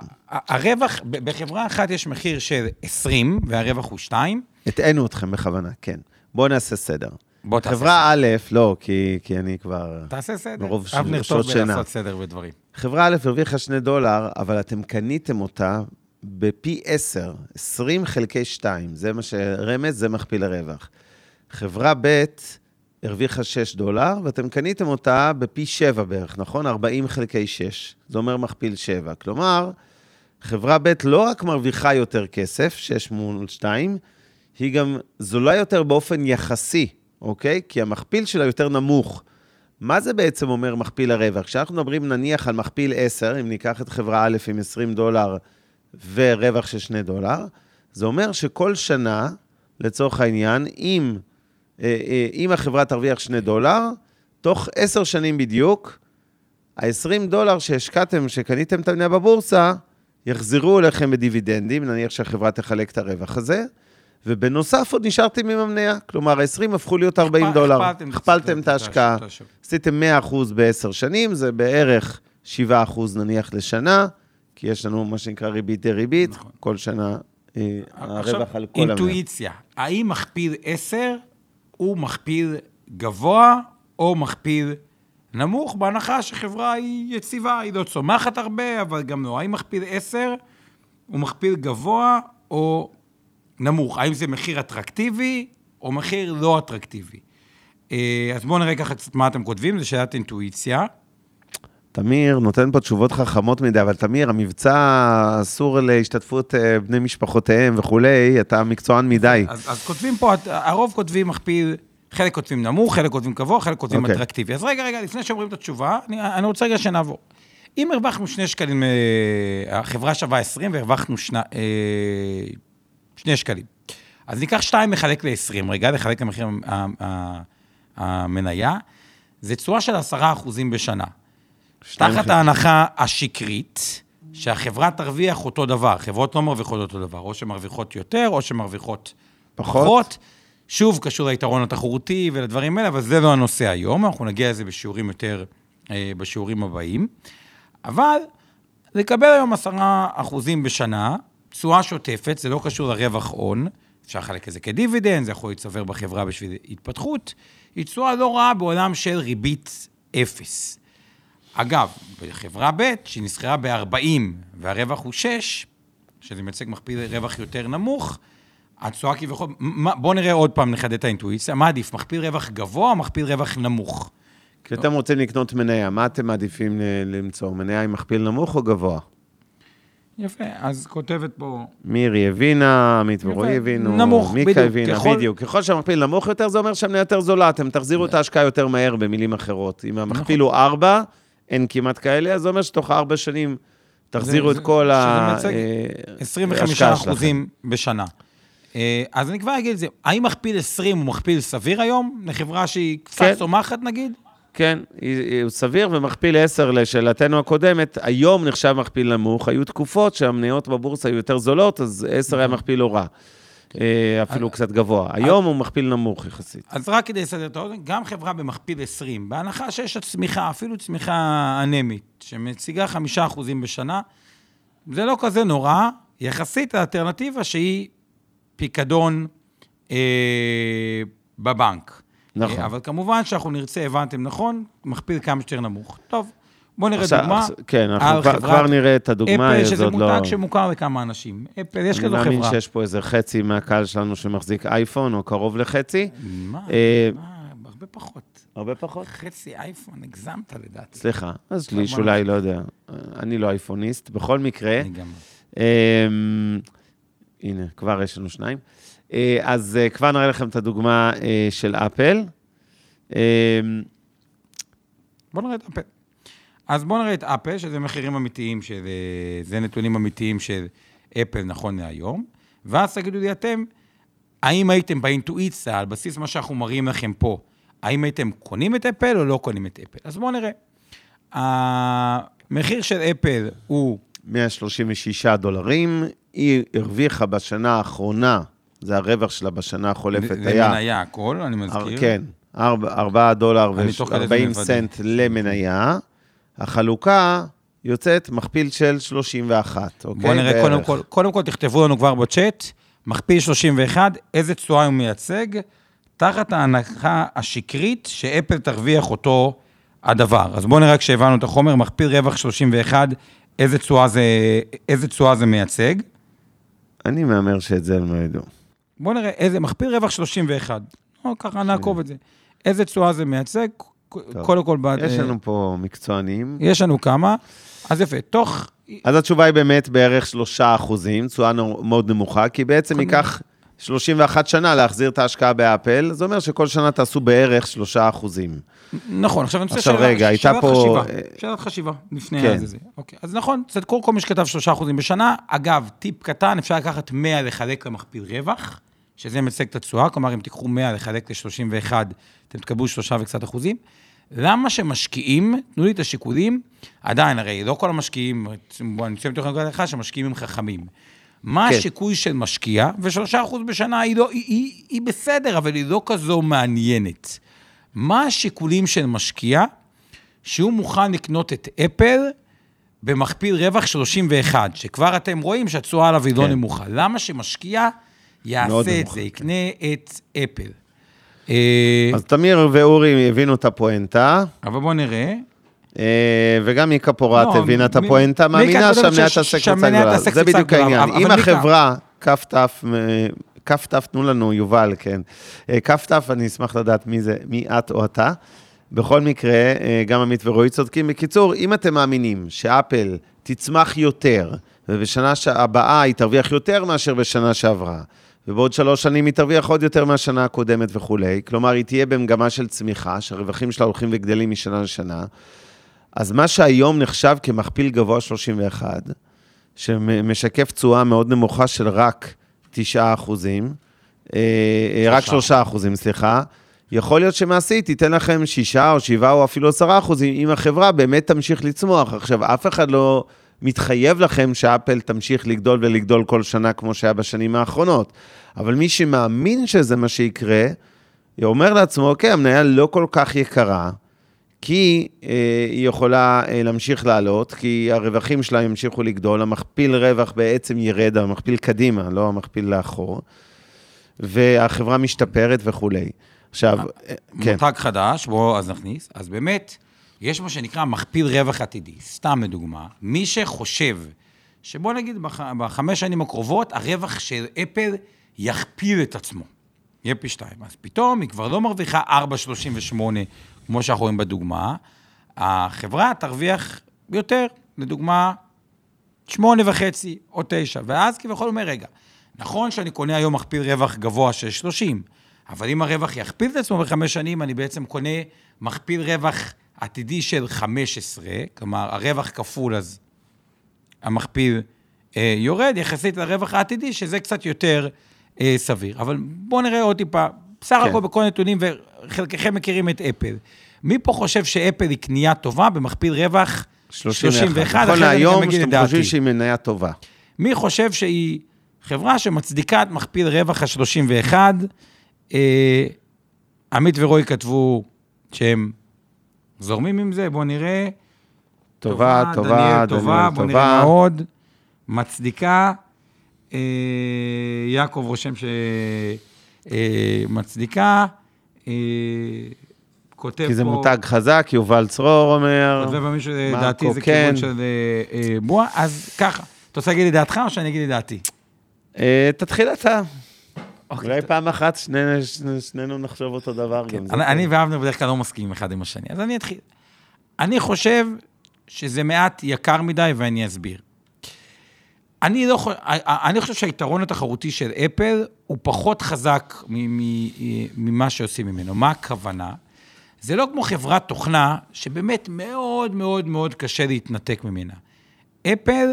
הרווח, בחברה אחת יש מחיר של 20, והרווח הוא 2. הטענו אתכם בכוונה, כן. בואו נעשה סדר. בוא תעשה חברה א', לא, כי כי אני כבר... תעשה סדר. מרוב אבנר טוב. בלעשות סדר בדברים. חברה א' הרוויחה 2 דולר, אבל אתם קניתם אותה בפי 10, 20 חלקי 2, זה מה שרמז, זה מכפיל הרווח. חברה ב' הרוויחה 6 דולר, ואתם קניתם אותה בפי 7 בערך, נכון? 40 חלקי 6, זה אומר מכפיל 7. כלומר, חברה ב' לא רק מרוויחה יותר כסף, 6 מול 2, היא גם זולה יותר באופן יחסי, אוקיי? כי המכפיל שלה יותר נמוך. מה זה בעצם אומר מכפיל הרווח? כשאנחנו מדברים נניח על מכפיל 10, אם ניקח את חברה א' עם 20 דולר ורווח של 2 דולר, זה אומר שכל שנה, לצורך העניין, אם, אם החברה תרוויח 2 דולר, תוך 10 שנים בדיוק, ה-20 דולר שהשקעתם, שקניתם את המניה בבורסה, יחזרו אליכם בדיבידנדים, נניח שהחברה תחלק את הרווח הזה, ובנוסף עוד נשארתם עם המניה. כלומר, ה-20 הפכו להיות 40 הכפל- דולר. הכפלתם את ההשקעה. עשיתם 100% בעשר שנים, זה בערך 7% נניח לשנה, כי יש לנו מה שנקרא ריבית דריבית, נכון. כל שנה אה, הרווח על כל המאה. אינטואיציה. האם מכפיל 10 הוא מכפיל גבוה או מכפיל נמוך, בהנחה שחברה היא יציבה, היא לא צומחת הרבה, אבל גם לא. האם מכפיל 10 הוא מכפיל גבוה או נמוך? האם זה מחיר אטרקטיבי או מחיר לא אטרקטיבי? אה, אז בואו נראה ככה קצת מה אתם כותבים, זו שאלת אינטואיציה. תמיר נותן פה תשובות חכמות מדי, אבל תמיר, המבצע אסור להשתתפות אה, בני משפחותיהם וכולי, אתה מקצוען מדי. אז, אז כותבים פה, הרוב כותבים מכפיל, חלק כותבים נמוך, חלק כותבים גבוה, חלק כותבים אוקיי. אטרקטיבי. אז רגע, רגע, לפני שאומרים את התשובה, אני, אני רוצה רגע שנעבור. אם הרווחנו שני שקלים, אה, החברה שווה 20 והרווחנו שני, אה, שני שקלים. אז ניקח 2 מחלק ל-20, רגע, לחלק למחיר המניה, זה תשואה של 10% בשנה. תחת ההנחה השקרית, שהחברה תרוויח אותו דבר, חברות לא מרוויחות אותו דבר, או שמרוויחות יותר, או שמרוויחות פחות. פחות. שוב, קשור ליתרון התחרותי ולדברים האלה, אבל זה לא הנושא היום, אנחנו נגיע לזה בשיעורים יותר, אה, בשיעורים הבאים. אבל לקבל היום 10 אחוזים בשנה, תשואה שוטפת, זה לא קשור לרווח הון, אפשר לחלק את זה כדיבידנד, זה יכול להצטבר בחברה בשביל התפתחות, היא תשואה לא רעה בעולם של ריבית אפס. אגב, בחברה ב', שהיא נסחרה ב-40 והרווח הוא 6, שזה מייצג מכפיל רווח יותר נמוך, התשואה כביכול, בואו נראה עוד פעם, נחדד את האינטואיציה, מה עדיף, מכפיל רווח גבוה או מכפיל רווח נמוך? כשאתם רוצים לקנות מניה, מה אתם מעדיפים למצוא? מניה עם מכפיל נמוך או גבוה? יפה, אז כותבת פה... מירי הבינה, עמית. ורועי הבינו, נמוך, מיקה בדיוק. הבינה, ככל- בדיוק. ככל שהמכפיל נמוך יותר, זה אומר שהמניה יותר זולה, אתם תחזירו את ההשקעה יותר מהר, במילים אחרות. אם המכפיל הוא 4, אין כמעט כאלה, אז זה אומר שתוך 4 שנים תחזירו זה- את כל שזה ה... מייצג אה, 25 ההשקעה שלכם. אחוזים בשנה. אה, אז אני כבר אגיד את זה, האם מכפיל 20 הוא מכפיל סביר היום, לחברה שהיא קצת כן. צומחת נגיד? כן, הוא סביר, ומכפיל 10 לשאלתנו הקודמת, היום נחשב מכפיל נמוך, היו תקופות שהמניות בבורסה היו יותר זולות, אז 10 היה מכפיל לא רע. אה, אפילו קצת גבוה. היום הוא מכפיל נמוך יחסית. אז רק כדי לסדר את האוזן, גם חברה במכפיל 20, בהנחה שיש צמיחה, אפילו צמיחה אנמית, שמציגה 5% בשנה, זה לא כזה נורא, יחסית לאלטרנטיבה שהיא פיקדון אה, בבנק. נכון. אה, אבל כמובן שאנחנו נרצה, הבנתם נכון, מכפיל כמה שיותר נמוך. טוב, בואו נראה עכשיו- דוגמה. כן, אנחנו כבר- כבר נראה את הדוגמה, אפל, זה שזה עוד מותג לא- שמוכר לכמה אנשים. אפל, יש אני כזו מאמין חברה. שיש פה איזה חצי מהקהל שלנו שמחזיק אייפון, או קרוב לחצי. מה? אה, מה? הרבה פחות. הרבה פחות. חצי אייפון, הגזמת לדעתי. סליחה, אז מה- לי שאולי, לא יודע. אני לא אייפוניסט. בכל מקרה, אני גם... אמ, הנה, כבר יש לנו שניים. אה, אז אה, כבר נראה לכם את הדוגמה אה, של אפל. אמ, בוא נראה את אפל. אז בוא נראה את אפל, שזה מחירים אמיתיים, שזה זה נתונים אמיתיים של אפל נכון להיום, ואז תגידו לי אתם, האם הייתם באינטואיציה, על בסיס מה שאנחנו מראים לכם פה, האם הייתם קונים את אפל או לא קונים את אפל? אז בואו נראה. המחיר של אפל הוא 136 דולרים, היא הרוויחה בשנה האחרונה, זה הרווח שלה בשנה החולפת, זה היה... מניה הכל, אני מזכיר. כן, 4 דולר אני תוך כדי זה ו-40 מוודא. סנט למניה. החלוקה יוצאת מכפיל של 31, אוקיי? בואו נראה, קודם בערך. כל, קודם כל תכתבו לנו כבר בצ'אט, מכפיל 31, איזה תשואה הוא מייצג, תחת ההנחה השקרית שאפל תרוויח אותו הדבר. אז בואו נראה כשהבנו את החומר, מכפיל רווח 31, איזה תשואה זה, איזה תשואה זה מייצג. אני מהמר שאת זה הם לא ידעו. בואו נראה איזה, מכפיל רווח 31. או ככה נעקוב את זה. איזה תשואה זה מייצג? קודם כל, יש לנו פה מקצוענים. יש לנו כמה. אז יפה, תוך... אז התשובה היא באמת בערך 3 אחוזים, תשואה מאוד נמוכה, כי בעצם ייקח 31 שנה להחזיר את ההשקעה באפל, זה אומר שכל שנה תעשו בערך 3 אחוזים. נכון, עכשיו אני רוצה עכשיו שאלה- רגע, הייתה שאלת פה- אה, שאלת חשיבה, לפני כן. זה. אוקיי, אז נכון, צדקו כל מי שכתב 3% בשנה. אגב, טיפ קטן, אפשר לקחת 100 לחלק למכפיל רווח, שזה מייצג את התשואה, כלומר, אם תיקחו 100 לחלק ל-31, אתם תקבלו 3 וקצת אחוזים. למה שמשקיעים, תנו לי את השיקולים, עדיין, הרי לא כל המשקיעים, אני אצא מתוך נקודת הנחה שמשקיעים הם חכמים. מה כן. השיקוי של משקיע, ו-3% בשנה היא, לא, היא, היא, היא בסדר, אבל היא לא כזו מעניינת. מה השיקולים של משקיע שהוא מוכן לקנות את אפל במכפיל רווח 31, שכבר אתם רואים שהתשואה עליו היא לא כן. נמוכה. למה שמשקיע יעשה את זה, יקנה את אפל? אה, אז תמיר ואורי הבינו את הפואנטה, אבל בואו נראה. אה, וגם מיקה פורט לא, הבינה את הפואנטה, מאמינה שהמניה תעשה קבוצה גדולה. זה בדיוק העניין. אם החברה, כ"ת, כ"ת, תנו לנו, יובל, כן. אה, כ"ת, אני אשמח לדעת מי זה, מי את או אתה. בכל מקרה, גם עמית ורועי צודקים. בקיצור, אם אתם מאמינים שאפל תצמח יותר, ובשנה הבאה היא תרוויח יותר מאשר בשנה שעברה, ובעוד שלוש שנים היא תרוויח עוד יותר מהשנה הקודמת וכולי, כלומר, היא תהיה במגמה של צמיחה, שהרווחים שלה הולכים וגדלים משנה לשנה, אז מה שהיום נחשב כמכפיל גבוה 31, שמשקף תשואה מאוד נמוכה של רק 9 אחוזים, אה, אה, רק 3 אחוזים, סליחה, יכול להיות שמעשית תיתן לכם 6 או 7 או אפילו 10 אחוזים, אם החברה באמת תמשיך לצמוח. עכשיו, אף אחד לא מתחייב לכם שאפל תמשיך לגדול ולגדול כל שנה כמו שהיה בשנים האחרונות, אבל מי שמאמין שזה מה שיקרה, אומר לעצמו, אוקיי, המניה לא כל כך יקרה, כי אה, היא יכולה אה, להמשיך לעלות, כי הרווחים שלה ימשיכו לגדול, המכפיל רווח בעצם ירד, המכפיל קדימה, לא המכפיל לאחור, והחברה משתפרת וכולי. עכשיו, אה, כן, מותג חדש, בואו אז נכניס. אז באמת, יש מה שנקרא מכפיל רווח עתידי. סתם לדוגמה, מי שחושב שבוא נגיד בח, בחמש שנים הקרובות, הרווח של אפל יכפיל את עצמו. יהיה פי שתיים. אז פתאום היא כבר לא מרוויחה 4.38, כמו שאנחנו רואים בדוגמה, החברה תרוויח יותר, לדוגמה, שמונה וחצי או תשע, ואז כביכול אומר, רגע, נכון שאני קונה היום מכפיל רווח גבוה של 30, אבל אם הרווח יכפיל את עצמו בחמש שנים, אני בעצם קונה מכפיל רווח עתידי של 15, כלומר, הרווח כפול, אז המכפיל אה, יורד יחסית לרווח העתידי, שזה קצת יותר אה, סביר. אבל בואו נראה עוד טיפה, בסך כן. הכל בכל נתונים, וחלקכם מכירים את אפל. מי פה חושב שאפל היא קנייה טובה במכפיל רווח 31? נכון אחרי זה אני גם להיום, שאתם. חושבים שהיא מניה טובה. מי חושב שהיא חברה שמצדיקה את מכפיל רווח ה-31? אה, עמית ורועי כתבו שהם זורמים עם זה, בואו נראה. טובה, טובה, דניאל טובה, דניאל בואו נראה מה טובה. עוד. מצדיקה, אה, יעקב רושם שמצדיקה, אה, כותב פה... כי זה מותג חזק, יובל צרור אומר. כותב פה מישהו, דעתי זה כיוון. של אה, אה, בועה, אז ככה, אתה רוצה להגיד לי דעתך או שאני אגיד לי דעתי? אה, תתחיל אתה. אוקיי, אולי פעם אחת שנינו- שני- שנינו נחשוב אותו דבר גם. זה אני, ואבנר בדרך כלל לא מסכימים אחד עם השני, אז אני אתחיל. אני חושב שזה מעט יקר מדי, ואני אסביר. אני, לא, אני חושב שהיתרון התחרותי של אפל הוא פחות חזק ממה שעושים ממנו. מה הכוונה? זה לא כמו חברת תוכנה, שבאמת מאוד מאוד מאוד קשה להתנתק ממנה. אפל,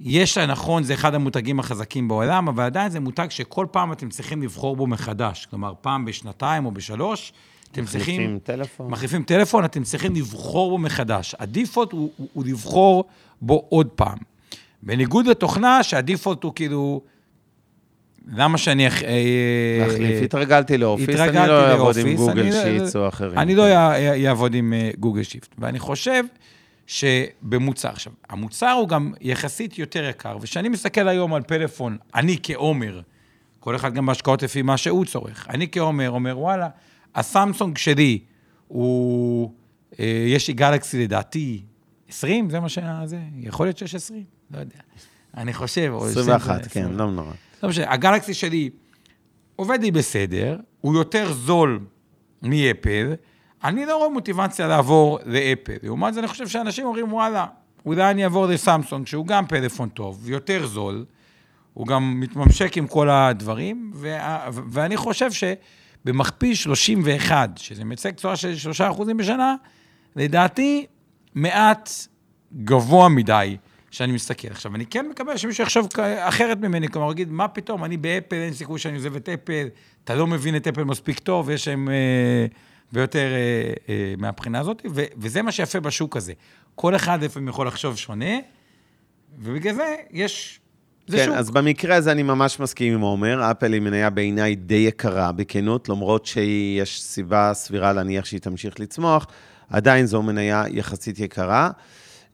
יש לה, נכון, זה אחד המותגים החזקים בעולם, אבל עדיין זה מותג שכל פעם אתם צריכים לבחור בו מחדש. כלומר, פעם בשנתיים או בשלוש, אתם צריכים... מחליפים טלפון. מחליפים טלפון, אתם צריכים לבחור בו מחדש. ה default הוא, הוא, הוא לבחור בו עוד פעם. בניגוד לתוכנה, שה default הוא כאילו... למה שאני... אה, להחליף, אה, התרגלתי ל Office, אני לא אעבוד עם גוגל לא- Sheets או אחרים. אני לא אע- אעבוד עם אה, Google Sheets. ואני חושב שבמוצר, עכשיו, המוצר הוא גם יחסית יותר יקר, וכשאני מסתכל היום על פלאפון, אני כעומר, כל אחד גם בהשקעות לפי מה שהוא צורך, אני כעומר, אומר, וואלה, הסמסונג שלי הוא, אה, יש לי גלקסי לדעתי 20, זה מה שזה, יכול להיות שיש 20, לא יודע. אני חושב, או 21, 20, כן, לא נורא. לא משנה, הגלקסי שלי עובד לי בסדר, הוא יותר זול מאפל, אני לא רואה מוטיבציה לעבור לאפל. לעומת זה, אני חושב שאנשים אומרים, וואלה, אולי אני אעבור לסמסונג, שהוא גם פלאפון טוב, יותר זול, הוא גם מתממשק עם כל הדברים, וה, ואני חושב שבמכפיל 31, שזה מייצג תשואה של 3% בשנה, לדעתי, מעט גבוה מדי שאני מסתכל. עכשיו, אני כן מקווה שמישהו יחשוב אחרת ממני, כלומר, יגיד, מה פתאום, אני באפל, אין סיכוי שאני עוזב את אפל, אתה לא מבין את אפל מספיק טוב, יש להם... אה, ויותר אה, אה, מהבחינה הזאת, ו- וזה מה שיפה בשוק הזה. כל אחד לפעמים יכול לחשוב שונה, ובגלל זה יש... זה כן, שוק. אז במקרה הזה אני ממש מסכים עם עומר, אפל היא מניה בעיניי די יקרה, בכנות, למרות שיש סיבה סבירה להניח שהיא תמשיך לצמוח, עדיין זו מניה יחסית יקרה.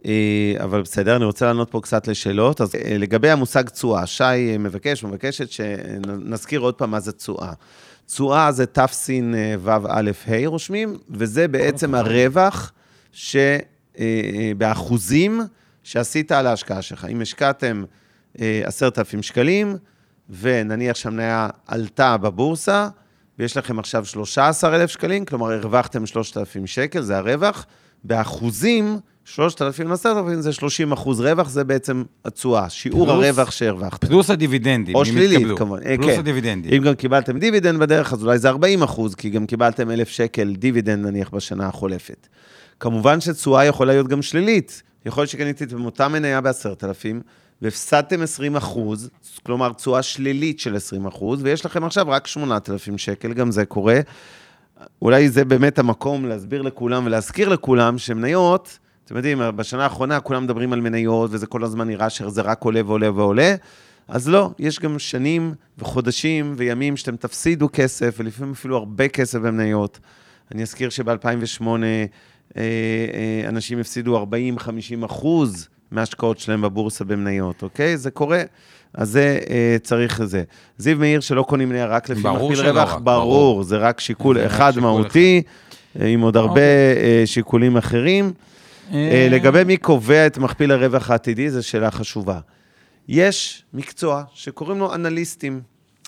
אה, אבל בסדר, אני רוצה לענות פה קצת לשאלות. אז אה, לגבי המושג תשואה, שי מבקש, מבקשת שנזכיר עוד פעם מה זה תשואה. תשואה זה תשואה רושמים, וזה בעצם הרווח שבאחוזים שעשית על ההשקעה שלך. אם השקעתם אה, עשרת אלפים שקלים, ונניח שהמניה עלתה בבורסה, ויש לכם עכשיו 13,000 שקלים, כלומר הרווחתם 3,000 שקל, זה הרווח. באחוזים, 3,000 ל-10,000 זה 30 אחוז רווח, זה בעצם התשואה, שיעור פלוס- הרווח שהרווחת. פלוס הדיבידנדים, או שלילית. כמובן. פלוס כן. הדיבידנדים. אם גם קיבלתם דיבידנד בדרך, אז אולי זה 40 אחוז, כי גם קיבלתם 1,000 שקל דיבידנד נניח בשנה החולפת. כמובן שתשואה יכולה להיות גם שלילית. יכול להיות שקניתם אותה מניה ב-10,000, והפסדתם 20 אחוז, כלומר תשואה שלילית של 20 אחוז, ויש לכם עכשיו רק 8,000 שקל, גם זה קורה. אולי זה באמת המקום להסביר לכולם ולהזכיר לכולם שמניות, אתם יודעים, בשנה האחרונה כולם מדברים על מניות, וזה כל הזמן נראה שזה רק עולה ועולה ועולה. אז לא, יש גם שנים וחודשים וימים שאתם תפסידו כסף, ולפעמים אפילו הרבה כסף במניות. אני אזכיר שב-2008 אנשים הפסידו 40-50 אחוז מההשקעות שלהם בבורסה במניות, אוקיי? זה קורה, אז זה אה, צריך זה. זיו מאיר שלא קונים מניה רק לפי מכפיל רווח, ברור, ברור. זה רק שיקול זה אחד שיקול מהותי, אה, עם עוד הרבה אוקיי. אה, שיקולים אחרים. אה, לגבי מי קובע את מכפיל הרווח העתידי, זו שאלה חשובה. יש מקצוע שקוראים לו אנליסטים.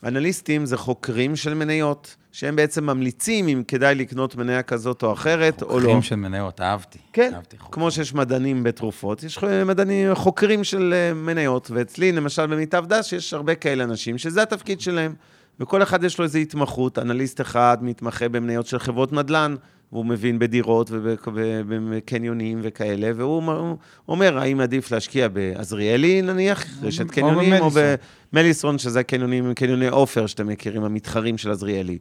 אנליסטים זה חוקרים של מניות, שהם בעצם ממליצים אם כדאי לקנות מניה כזאת או אחרת, או לא. חוקרים של מניות, אהבתי. כן, אהבתי חוקרים. כמו שיש מדענים בתרופות, יש מדענים, חוקרים של אה, מניות, ואצלי, למשל, במיטב דש, יש הרבה כאלה אנשים שזה התפקיד שלהם. וכל אחד יש לו איזו התמחות, אנליסט אחד מתמחה במניות של חברות נדל"ן, והוא מבין בדירות ובקניונים וכאלה, והוא אומר- האם עדיף להשקיע בעזריאלי, נניח, רשת קניונים, או במליסון. שזה קניונים, קניוני עופר, שאתם מכירים, המתחרים של עזריאלי.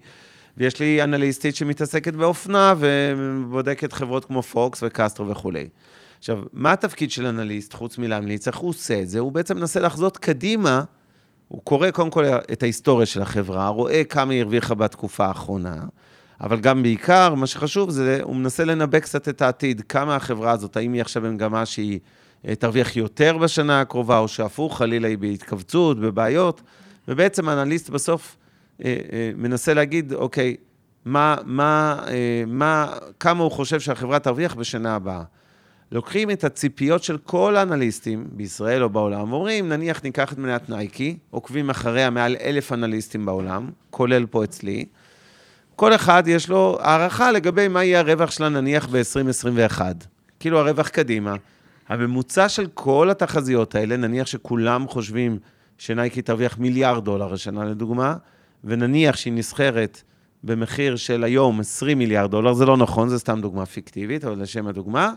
ויש לי אנליסטית שמתעסקת באופנה ובודקת חברות כמו פוקס וקסטרו וכולי. עכשיו, מה התפקיד של אנליסט, חוץ מלהמליץ? איך הוא עושה את זה? הוא בעצם מנסה לחזות קדימה, הוא קורא קודם כל את ההיסטוריה של החברה, רואה כמה היא הרוויחה בתקופה האחרונה, אבל גם בעיקר, מה שחשוב זה, הוא מנסה לנבא קצת את העתיד, כמה החברה הזאת, האם היא עכשיו במגמה שהיא אה, תרוויח יותר בשנה הקרובה, או שהפוך, חלילה היא בהתכווצות, בבעיות, ובעצם האנליסט בסוף אה, אה, מנסה להגיד, אוקיי, מה, מה, מה, כמה הוא חושב שהחברה תרוויח בשנה הבאה. לוקחים את הציפיות של כל האנליסטים, בישראל או בעולם, ואומרים, נניח ניקח את מניית נייקי, עוקבים אחריה מעל אלף אנליסטים בעולם, כולל פה אצלי, כל אחד יש לו הערכה לגבי מה יהיה הרווח שלה נניח ב-2021. כאילו הרווח קדימה. הממוצע של כל התחזיות האלה, נניח שכולם חושבים שנייקי תרוויח מיליארד דולר השנה לדוגמה, ונניח שהיא נסחרת במחיר של היום 20 מיליארד דולר, זה לא נכון, זה סתם דוגמה פיקטיבית, אבל לשם הדוגמה,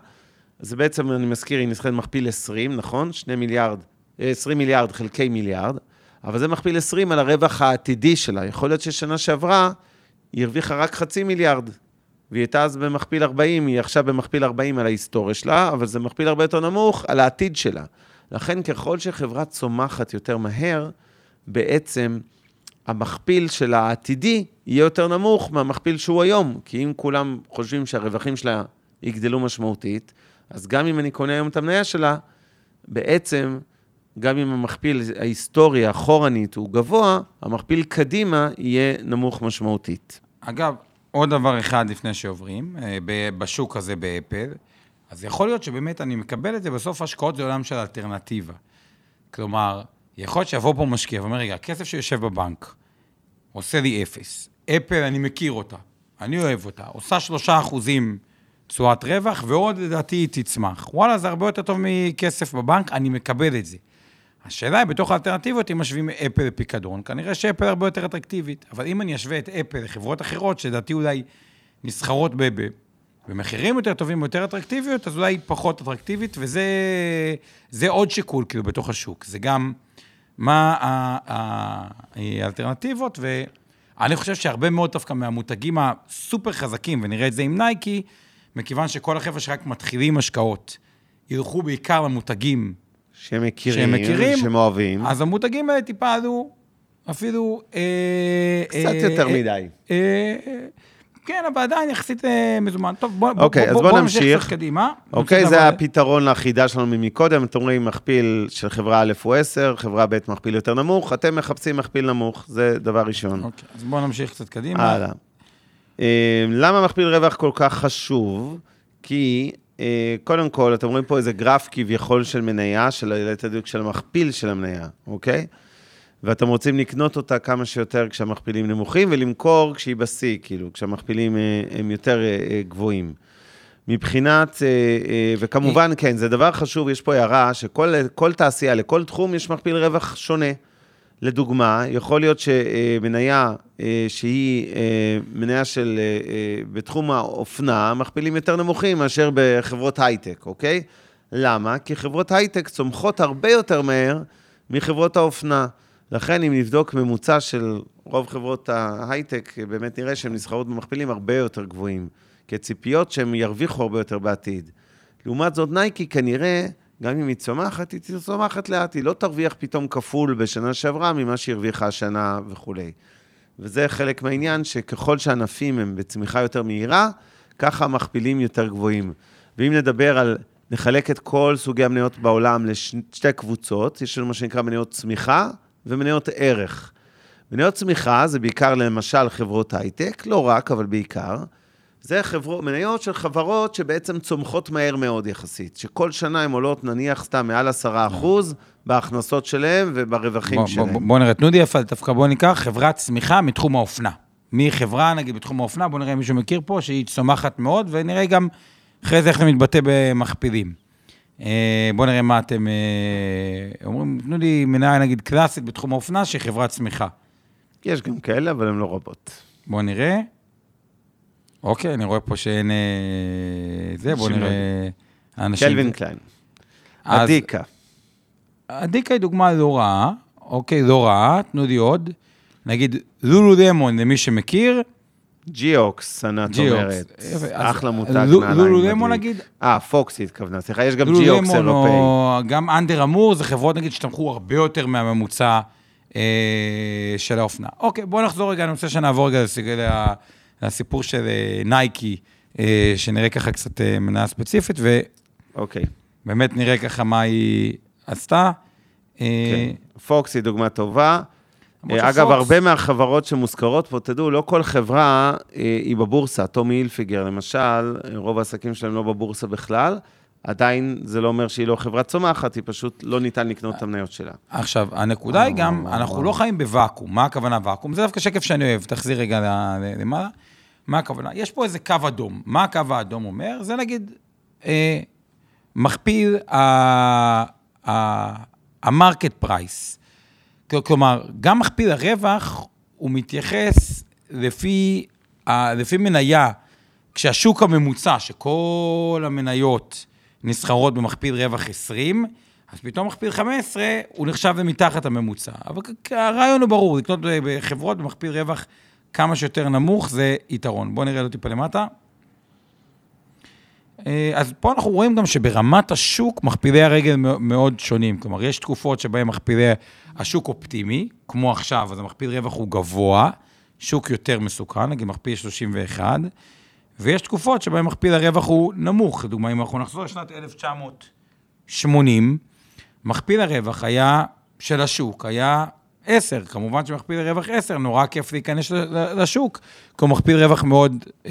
אז בעצם, אני מזכיר, היא נסחרת מכפיל 20, נכון? 2 מיליארד, 20 אה, מיליארד חלקי מיליארד, אבל זה מכפיל 20 על הרווח העתידי שלה. יכול להיות ששנה שעברה היא הרוויחה רק חצי מיליארד, והיא הייתה אז במכפיל 40, היא עכשיו במכפיל 40 על ההיסטוריה שלה, אבל זה מכפיל הרבה יותר נמוך על העתיד שלה. לכן, ככל שחברה צומחת יותר מהר, בעצם המכפיל של העתידי יהיה יותר נמוך מהמכפיל שהוא היום. כי אם כולם חושבים שהרווחים שלה יגדלו משמעותית, אז גם אם אני קונה היום את המניה שלה, בעצם, גם אם המכפיל ההיסטורי, אחורנית, הוא גבוה, המכפיל קדימה יהיה נמוך משמעותית. אגב, עוד דבר אחד לפני שעוברים, אה, בשוק הזה באפל, אז יכול להיות שבאמת אני מקבל את זה, בסוף השקעות זה עולם של אלטרנטיבה. כלומר, יכול להיות שיבוא פה משקיע ואומר, רגע, הכסף שיושב בבנק עושה לי אפס. אפל, אני מכיר אותה, אני אוהב אותה, עושה שלושה אחוזים תשואת רווח, ועוד לדעתי היא תצמח. וואלה, זה הרבה יותר טוב מכסף בבנק, אני מקבל את זה. השאלה היא, בתוך האלטרנטיבות, אם משווים אפל לפיקדון, כנראה שאפל הרבה יותר אטרקטיבית. אבל אם אני אשווה את אפל לחברות אחרות, שלדעתי אולי נסחרות. במחירים יותר טובים ויותר אטרקטיביות, אז אולי פחות אטרקטיבית, וזה עוד שיקול, כאילו, בתוך השוק. זה גם מה האלטרנטיבות, ואני חושב שהרבה מאוד דווקא מהמותגים הסופר חזקים, ונראה את זה עם נייקי, מכיוון שכל החבר'ה שרק מתחילים השקעות, ילכו בעיקר למותגים שהם מכירים, שהם מכירים, שהם אוהבים. אז המותגים האלה טיפה עלו אפילו... אה, קצת אה, יותר אה, מדי. אה, כן, אבל עדיין יחסית אה, מזומן. טוב, בוא, אוקיי, בוא, בוא, בוא נמשיך קצת קדימה. אוקיי, זה אבל... הפתרון לחידה שלנו ממקודם. אתם רואים מכפיל של חברה א' הוא 10, חברה ב' מכפיל יותר נמוך, אתם מחפשים מכפיל נמוך, זה דבר ראשון. אוקיי, אז בואו נמשיך קצת קדימה. הלאה. אה, למה מכפיל רווח כל כך חשוב? כי אה, קודם כל, אתם רואים פה איזה גרף כביכול של מניה, של ליתר דיוק של המכפיל של המניה, אוקיי? ואתם רוצים לקנות אותה כמה שיותר כשהמכפילים נמוכים, ולמכור כשהיא בשיא, כאילו, כשהמכפילים אה, הם יותר גבוהים. מבחינת, וכמובן, כן, זה דבר חשוב, יש פה הערה שכל תעשייה, לכל תחום יש מכפיל רווח שונה. לדוגמה, יכול להיות שמניה אה, שהיא אה, מניה של, אה, בתחום האופנה, מכפילים יותר נמוכים מאשר בחברות הייטק, אוקיי? למה? כי חברות הייטק צומחות הרבה יותר מהר מחברות האופנה. לכן, אם נבדוק ממוצע של רוב חברות ההייטק, באמת נראה שהן נסחרות במכפילים הרבה יותר גבוהים, כי הציפיות שהן ירוויחו הרבה יותר בעתיד. לעומת זאת, נייקי כנראה... גם אם היא צומחת, היא צומחת לאט, היא לא תרוויח פתאום כפול בשנה שעברה ממה שהיא הרוויחה השנה וכולי. וזה חלק מהעניין, שככל שענפים הם בצמיחה יותר מהירה, ככה המכפילים יותר גבוהים. ואם נדבר על, נחלק את כל סוגי המניות בעולם לשתי קבוצות, יש לנו מה שנקרא מניות צמיחה ומניות ערך. מניות צמיחה זה בעיקר למשל חברות הייטק, לא רק, אבל בעיקר. זה חברו, מניות של חברות שבעצם צומחות מהר מאוד יחסית, שכל שנה הן עולות נניח סתם מעל עשרה אחוז בהכנסות שלהם וברווחים בוא, שלהם. בוא, בוא נראה, תנו לי יפה, דווקא בוא ניקח חברת צמיחה מתחום האופנה. מחברה, נגיד, בתחום האופנה, בוא נראה אם מישהו מכיר פה, שהיא צומחת מאוד, ונראה גם אחרי זה איך זה מתבטא במכפילים. אה, בוא נראה מה אתם אה, אומרים, תנו לי מניה, נגיד, קלאסית בתחום האופנה, שהיא חברת צמיחה. יש גם כאלה, אבל הן לא רבות. בוא נראה. אוקיי, אני רואה פה שאין... אה, זה, בואו נראה... אנשים... קלווין קליין. אדיקה. אדיקה היא דוגמה לא רעה, אוקיי, לא רעה, תנו לי עוד. נגיד, לולו דמון, למי שמכיר. ג'יוקס, ענת אומרת. אחלה מותג נעליים. לולו דמון נגיד. אה, פוקס התכוונה, סליחה, יש גם ג'יוקס אירופאי. גם Under Armour, זה חברות נגיד שצמחו הרבה יותר מהממוצע אה, של האופנה. אוקיי, בואו נחזור רגע, אני רוצה שנעבור רגע הסיפור של אה, נייקי, אה, שנראה ככה קצת אה, מניה ספציפית, ו... אוקיי. באמת נראה ככה מה היא עשתה. כן. פוקס היא דוגמה טובה. אגב, שפוקס- הרבה מהחברות שמוזכרות פה, תדעו, לא כל חברה היא בבורסה. טומי הילפיגר, למשל, רוב העסקים שלהם לא בבורסה בכלל. עדיין זה לא אומר שהיא לא חברה צומחת, היא פשוט לא ניתן לקנות את המניות שלה. עכשיו, הנקודה היא גם, אנחנו לא חיים בוואקום. מה הכוונה ואקום? זה דווקא שקף שאני אוהב, תחזיר רגע למעלה. מה הכוונה? יש פה איזה קו אדום. מה הקו האדום אומר? זה נגיד, אה, מכפיל ה market price. כלומר, גם מכפיל הרווח, הוא מתייחס לפי, ה- לפי מניה, כשהשוק הממוצע, שכל המניות נסחרות במכפיל רווח 20, אז פתאום מכפיל 15, הוא נחשב למתחת הממוצע. אבל הרעיון הוא ברור, לקנות בחברות במכפיל רווח כמה שיותר נמוך, זה יתרון. בואו נראה לו טיפה למטה. אה, אז פה אנחנו רואים גם שברמת השוק, מכפילי הרגל מאו- מאוד שונים. כלומר, יש תקופות שבהן מכפילי השוק אופטימי, כמו עכשיו, אז המכפיל רווח הוא גבוה, שוק יותר מסוכן, נגיד מכפיל 31, ויש תקופות שבהן מכפיל הרווח הוא נמוך. לדוגמה, אם אנחנו נחזור לשנת 1980, מכפיל הרווח היה, של השוק, היה 10. כמובן שמכפיל הרווח 10, נורא כיף להיכנס לשוק, כי הוא מכפיל רווח מאוד אה,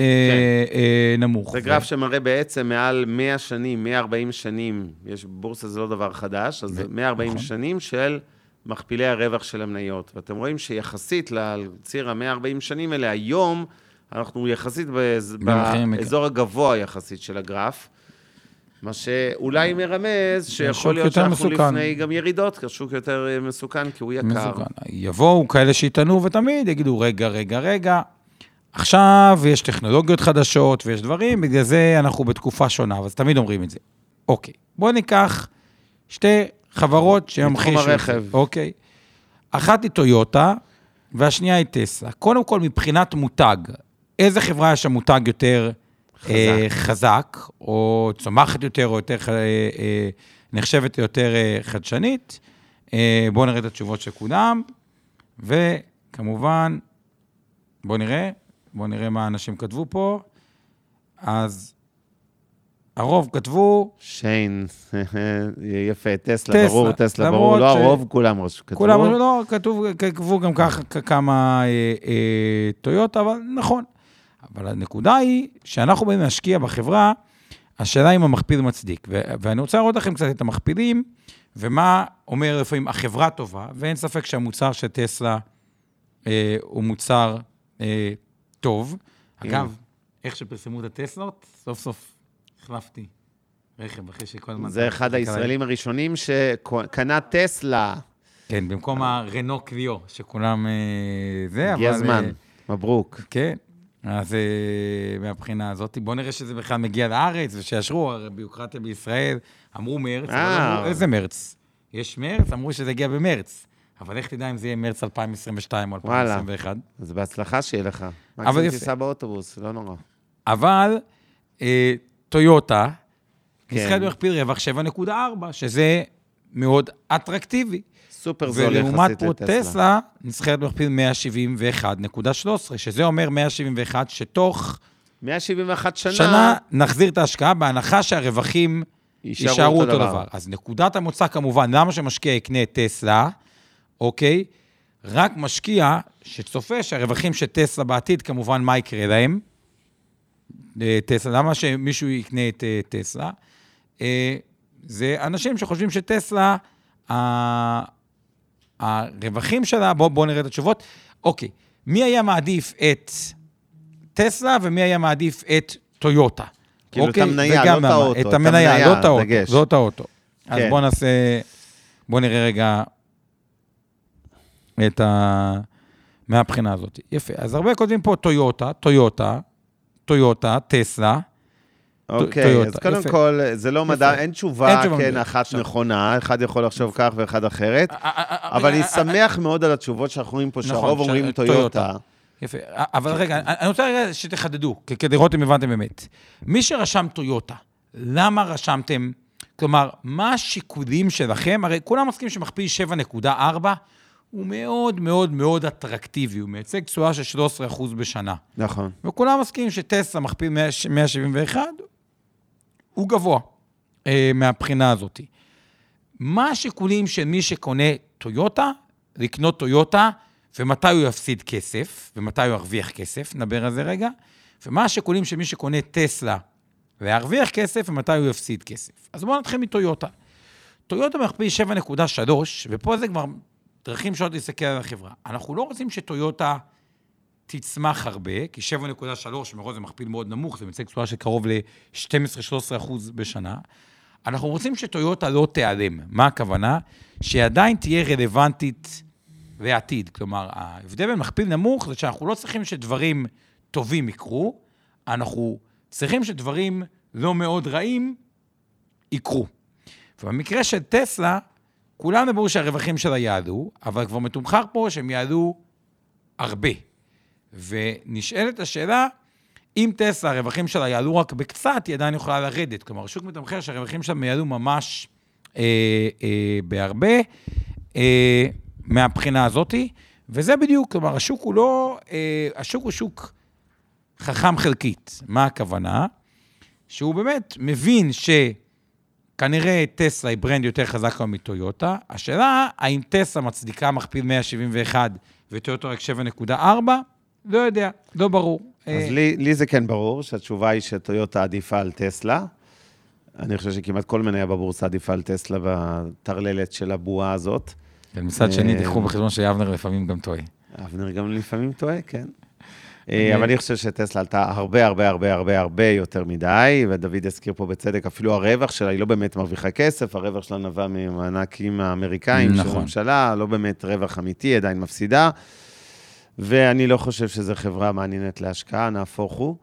אה, נמוך. זה גרף שמראה בעצם מעל 100 שנים, 140 שנים, יש, בורסה זה לא דבר חדש, אז זה 140 נכון. שנים של מכפילי הרווח של המניות. ואתם רואים שיחסית לציר ה-140 שנים האלה, היום אנחנו יחסית באז- באזור הגבוה יחסית של הגרף, מה שאולי מרמז שיכול להיות שאנחנו מסוכן. לפני גם ירידות, כי השוק יותר אה, מסוכן, כי הוא יקר. מסוכן. יבואו כאלה שיטענו ותמיד יגידו, רגע, רגע, רגע, עכשיו יש טכנולוגיות חדשות ויש דברים, בגלל זה אנחנו בתקופה שונה, אז תמיד אומרים את זה. אוקיי, בואו ניקח שתי חברות שימחישו זה. הרכב. אוקיי. אחת היא טויוטה והשנייה היא טסלה. קודם כל, מבחינת מותג, איזה חברה יש שם מותג יותר חזק, אה, חזק או צומחת יותר, או יותר, אה, אה, נחשבת יותר חדשנית? בואו נראה את התשובות של כולם, וכמובן, בואו נראה, בואו נראה מה האנשים כתבו פה. אז הרוב כתבו, שיין, יפה, טסלה, טסלה, ברור, טסלה, ברור, לא ש- הרוב, כולם כתבו. כולם, לא, כתוב, כתבו גם ככה כמה אה, אה, טויוטה, אבל נכון. אבל הנקודה היא שאנחנו באים להשקיע בחברה, השאלה אם המכפיל מצדיק. ו- ואני רוצה להראות לכם קצת את המכפילים, ומה אומר לפעמים החברה טובה, ואין ספק שהמוצר של טסלה אה, הוא מוצר אה, טוב. אגב, איך שפרסמו את הטסלות, סוף סוף החלפתי רכב, אחרי שכל הזמן... זה אחד הישראלים הראשונים שקנה טסלה. כן, במקום הרנו קוויו, שכולם אה, זה, אבל... הגיע הזמן, אה, מברוק. כן, אז אה, מהבחינה הזאת, בואו נראה שזה בכלל מגיע לארץ, ושיאשרו, הרי ביוקרטיה בישראל, אמרו מרץ, אבל אה. אמרו, איזה מרץ? יש מרץ? אמרו שזה יגיע במרץ. אבל איך תדע אם זה יהיה מרץ 2022 או וואלה. 2021? אז בהצלחה שיהיה לך. אבל מקסימום יפה. תיסע באוטובוס, לא נורא. אבל אה, טויוטה, כן. נסחרת במכפיל רווח 7.4, שזה מאוד אטרקטיבי. סופר זול ולעומת יחסית פה לטסלה. טסלה, נסחרת במכפיל 171.13, שזה אומר 171 שתוך 171 שנה, שנה נחזיר את ההשקעה, בהנחה שהרווחים יישארו אותו דבר. אז נקודת המוצא כמובן, למה שמשקיע יקנה טסלה, אוקיי? רק משקיע שצופה שהרווחים של טסלה בעתיד, כמובן, מה יקרה להם? אה, טסלה, למה שמישהו יקנה את אה, טסלה? זה אנשים שחושבים שטסלה, ה- הרווחים שלה, בואו בוא נראה את התשובות. אוקיי, מי היה מעדיף את טסלה ומי היה מעדיף את טויוטה? כאילו, את אוקיי? המניה, וגם לא את? האוטו, את את המניה, המניה, לא את האוטו. לא את האוטו. אז כן. בואו נעשה, בואו נראה רגע את ה... מהבחינה הזאת. יפה. אז הרבה כותבים פה טויוטה, טויוטה, טויוטה, טסלה. אוקיי, טויוטה, אז קודם יפה. כל, זה לא מדע, אין אין תשובה, תשובה כן. אחת עכשיו. נכונה, אחד יכול לחשוב כך ואחד אחרת, אה, אבל אני שמח מאוד על התשובות שאנחנו רואים פה, נכון, שהרוב אומרים טויוטה. יפה. אבל רגע, אני רוצה רגע שתחדדו, כדי לראות אם הבנתם באמת. מי שרשם טויוטה, למה רשמתם? כלומר, מה השיקולים שלכם? הרי כולם מסכימים שמכפיל 7.4 הוא מאוד מאוד מאוד אטרקטיבי, הוא מייצג תשואה של 13% בשנה. נכון. וכולם מסכימים שטסלה מכפיל 100 171 הוא גבוה. אה, מהבחינה הזאת. מה השיקולים של מי שקונה טויוטה, לקנות טויוטה, ומתי הוא יפסיד כסף, ומתי הוא ירוויח כסף, נדבר על זה רגע, ומה השיקולים של מי שקונה טסלה וירוויח כסף, ומתי הוא יפסיד כסף. אז בואו נתחיל מטויוטה. טויוטה מכפיל 7.3, ופה זה כבר דרכים שונות להסתכל על החברה. אנחנו לא רוצים שטויוטה תצמח הרבה, כי 7.3 מראש זה מכפיל מאוד נמוך, זה מייצג תשואה של קרוב ל-12-13 אחוז בשנה. אנחנו רוצים שטויוטה לא תיעלם. מה הכוונה? שהיא עדיין תהיה רלוונטית לעתיד. כלומר, ההבדל בין מכפיל נמוך זה שאנחנו לא צריכים שדברים טובים יקרו, אנחנו צריכים שדברים לא מאוד רעים יקרו. ובמקרה של טסלה, כולנו ברור שהרווחים שלה יעלו, אבל כבר מתומחר פה שהם יעלו הרבה. ונשאלת השאלה, אם טסלה, הרווחים שלה יעלו רק בקצת, היא עדיין יכולה לרדת. כלומר, השוק מתמחר שהרווחים שלה יעלו ממש אה, אה, בהרבה אה, מהבחינה הזאתי, וזה בדיוק, כלומר, השוק הוא לא, אה, השוק הוא שוק חכם חלקית. מה הכוונה? שהוא באמת מבין שכנראה טסלה היא ברנד יותר חזק מטויוטה. השאלה, האם טסלה מצדיקה מכפיל 171 וטויוטה רק 7.4? לא יודע, לא ברור. אז אה, לי, לי זה כן ברור, שהתשובה היא שטויוטה עדיפה על טסלה. אני חושב שכמעט כל מניה בבורסה עדיפה על טסלה בטרללת של הבועה הזאת. ומצד שני, תיקחו בחשבון שאבנר לפעמים גם טועה. אבנר גם לפעמים טועה, כן. אה, אבל אני חושב שטסלה עלתה הרבה, הרבה, הרבה, הרבה, הרבה יותר מדי, ודוד הזכיר פה בצדק, אפילו הרווח שלה, היא לא באמת מרוויחה כסף, הרווח שלה נבע ממענקים האמריקאים נכון. של הממשלה, לא באמת רווח אמיתי, עדיין מפסידה. ואני לא חושב שזו חברה מעניינת להשקעה, נהפוך הוא.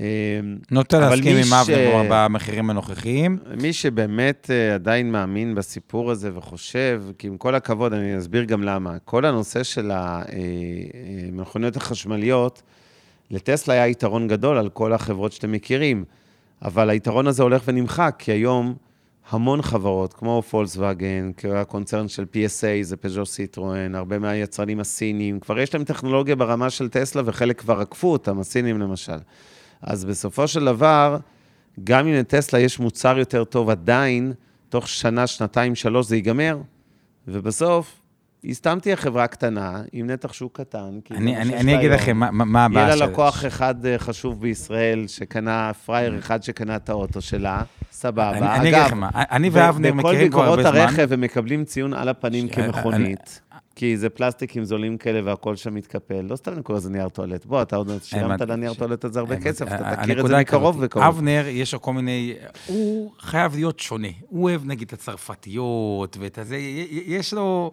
אה, נוטה להסכים עם אבנר במחירים הנוכחיים. מי שבאמת אה, עדיין מאמין בסיפור הזה וחושב, כי עם כל הכבוד, אני אסביר גם למה. כל הנושא של המכוניות החשמליות, לטסלה היה יתרון גדול על כל החברות שאתם מכירים, אבל היתרון הזה הולך ונמחק, כי היום המון חברות, כמו פולקסווגן, הקונצרן של PSA, זה פז'ו סיטרואן, הרבה מהיצרנים הסינים, כבר יש להם טכנולוגיה ברמה של טסלה, וחלק כבר עקפו אותם, הסינים למשל. אז בסופו של דבר, גם אם לטסלה יש מוצר יותר טוב, עדיין, תוך שנה, שנתיים, שלוש זה ייגמר, ובסוף היא סתם תהיה חברה קטנה, עם נתח שוק קטן. אני, אני, אני אגיד לכם מה, מה הבעיה של... יהיה לה לקוח אחד אה, חשוב בישראל, שקנה, פראייר אחד שקנה את האוטו שלה, סבבה. אני, אני אגיד לכם מה, אני ואבנר מכירים כבר הרבה זמן. בכל ביקורות הרכב הם מקבלים ציון על הפנים ש... כמכונית. אני... כי זה פלסטיקים זולים כאלה והכל שם מתקפל. לא סתם אני קורא לזה נייר טואלט. בוא, אתה עוד שילמת לנייר טואלט הזה הרבה כסף, אתה תכיר את זה מקרוב וקרוב. אבנר, יש לו כל מיני... הוא חייב להיות שונה. הוא אוהב נגיד את הצרפתיות ואת הזה, יש לו...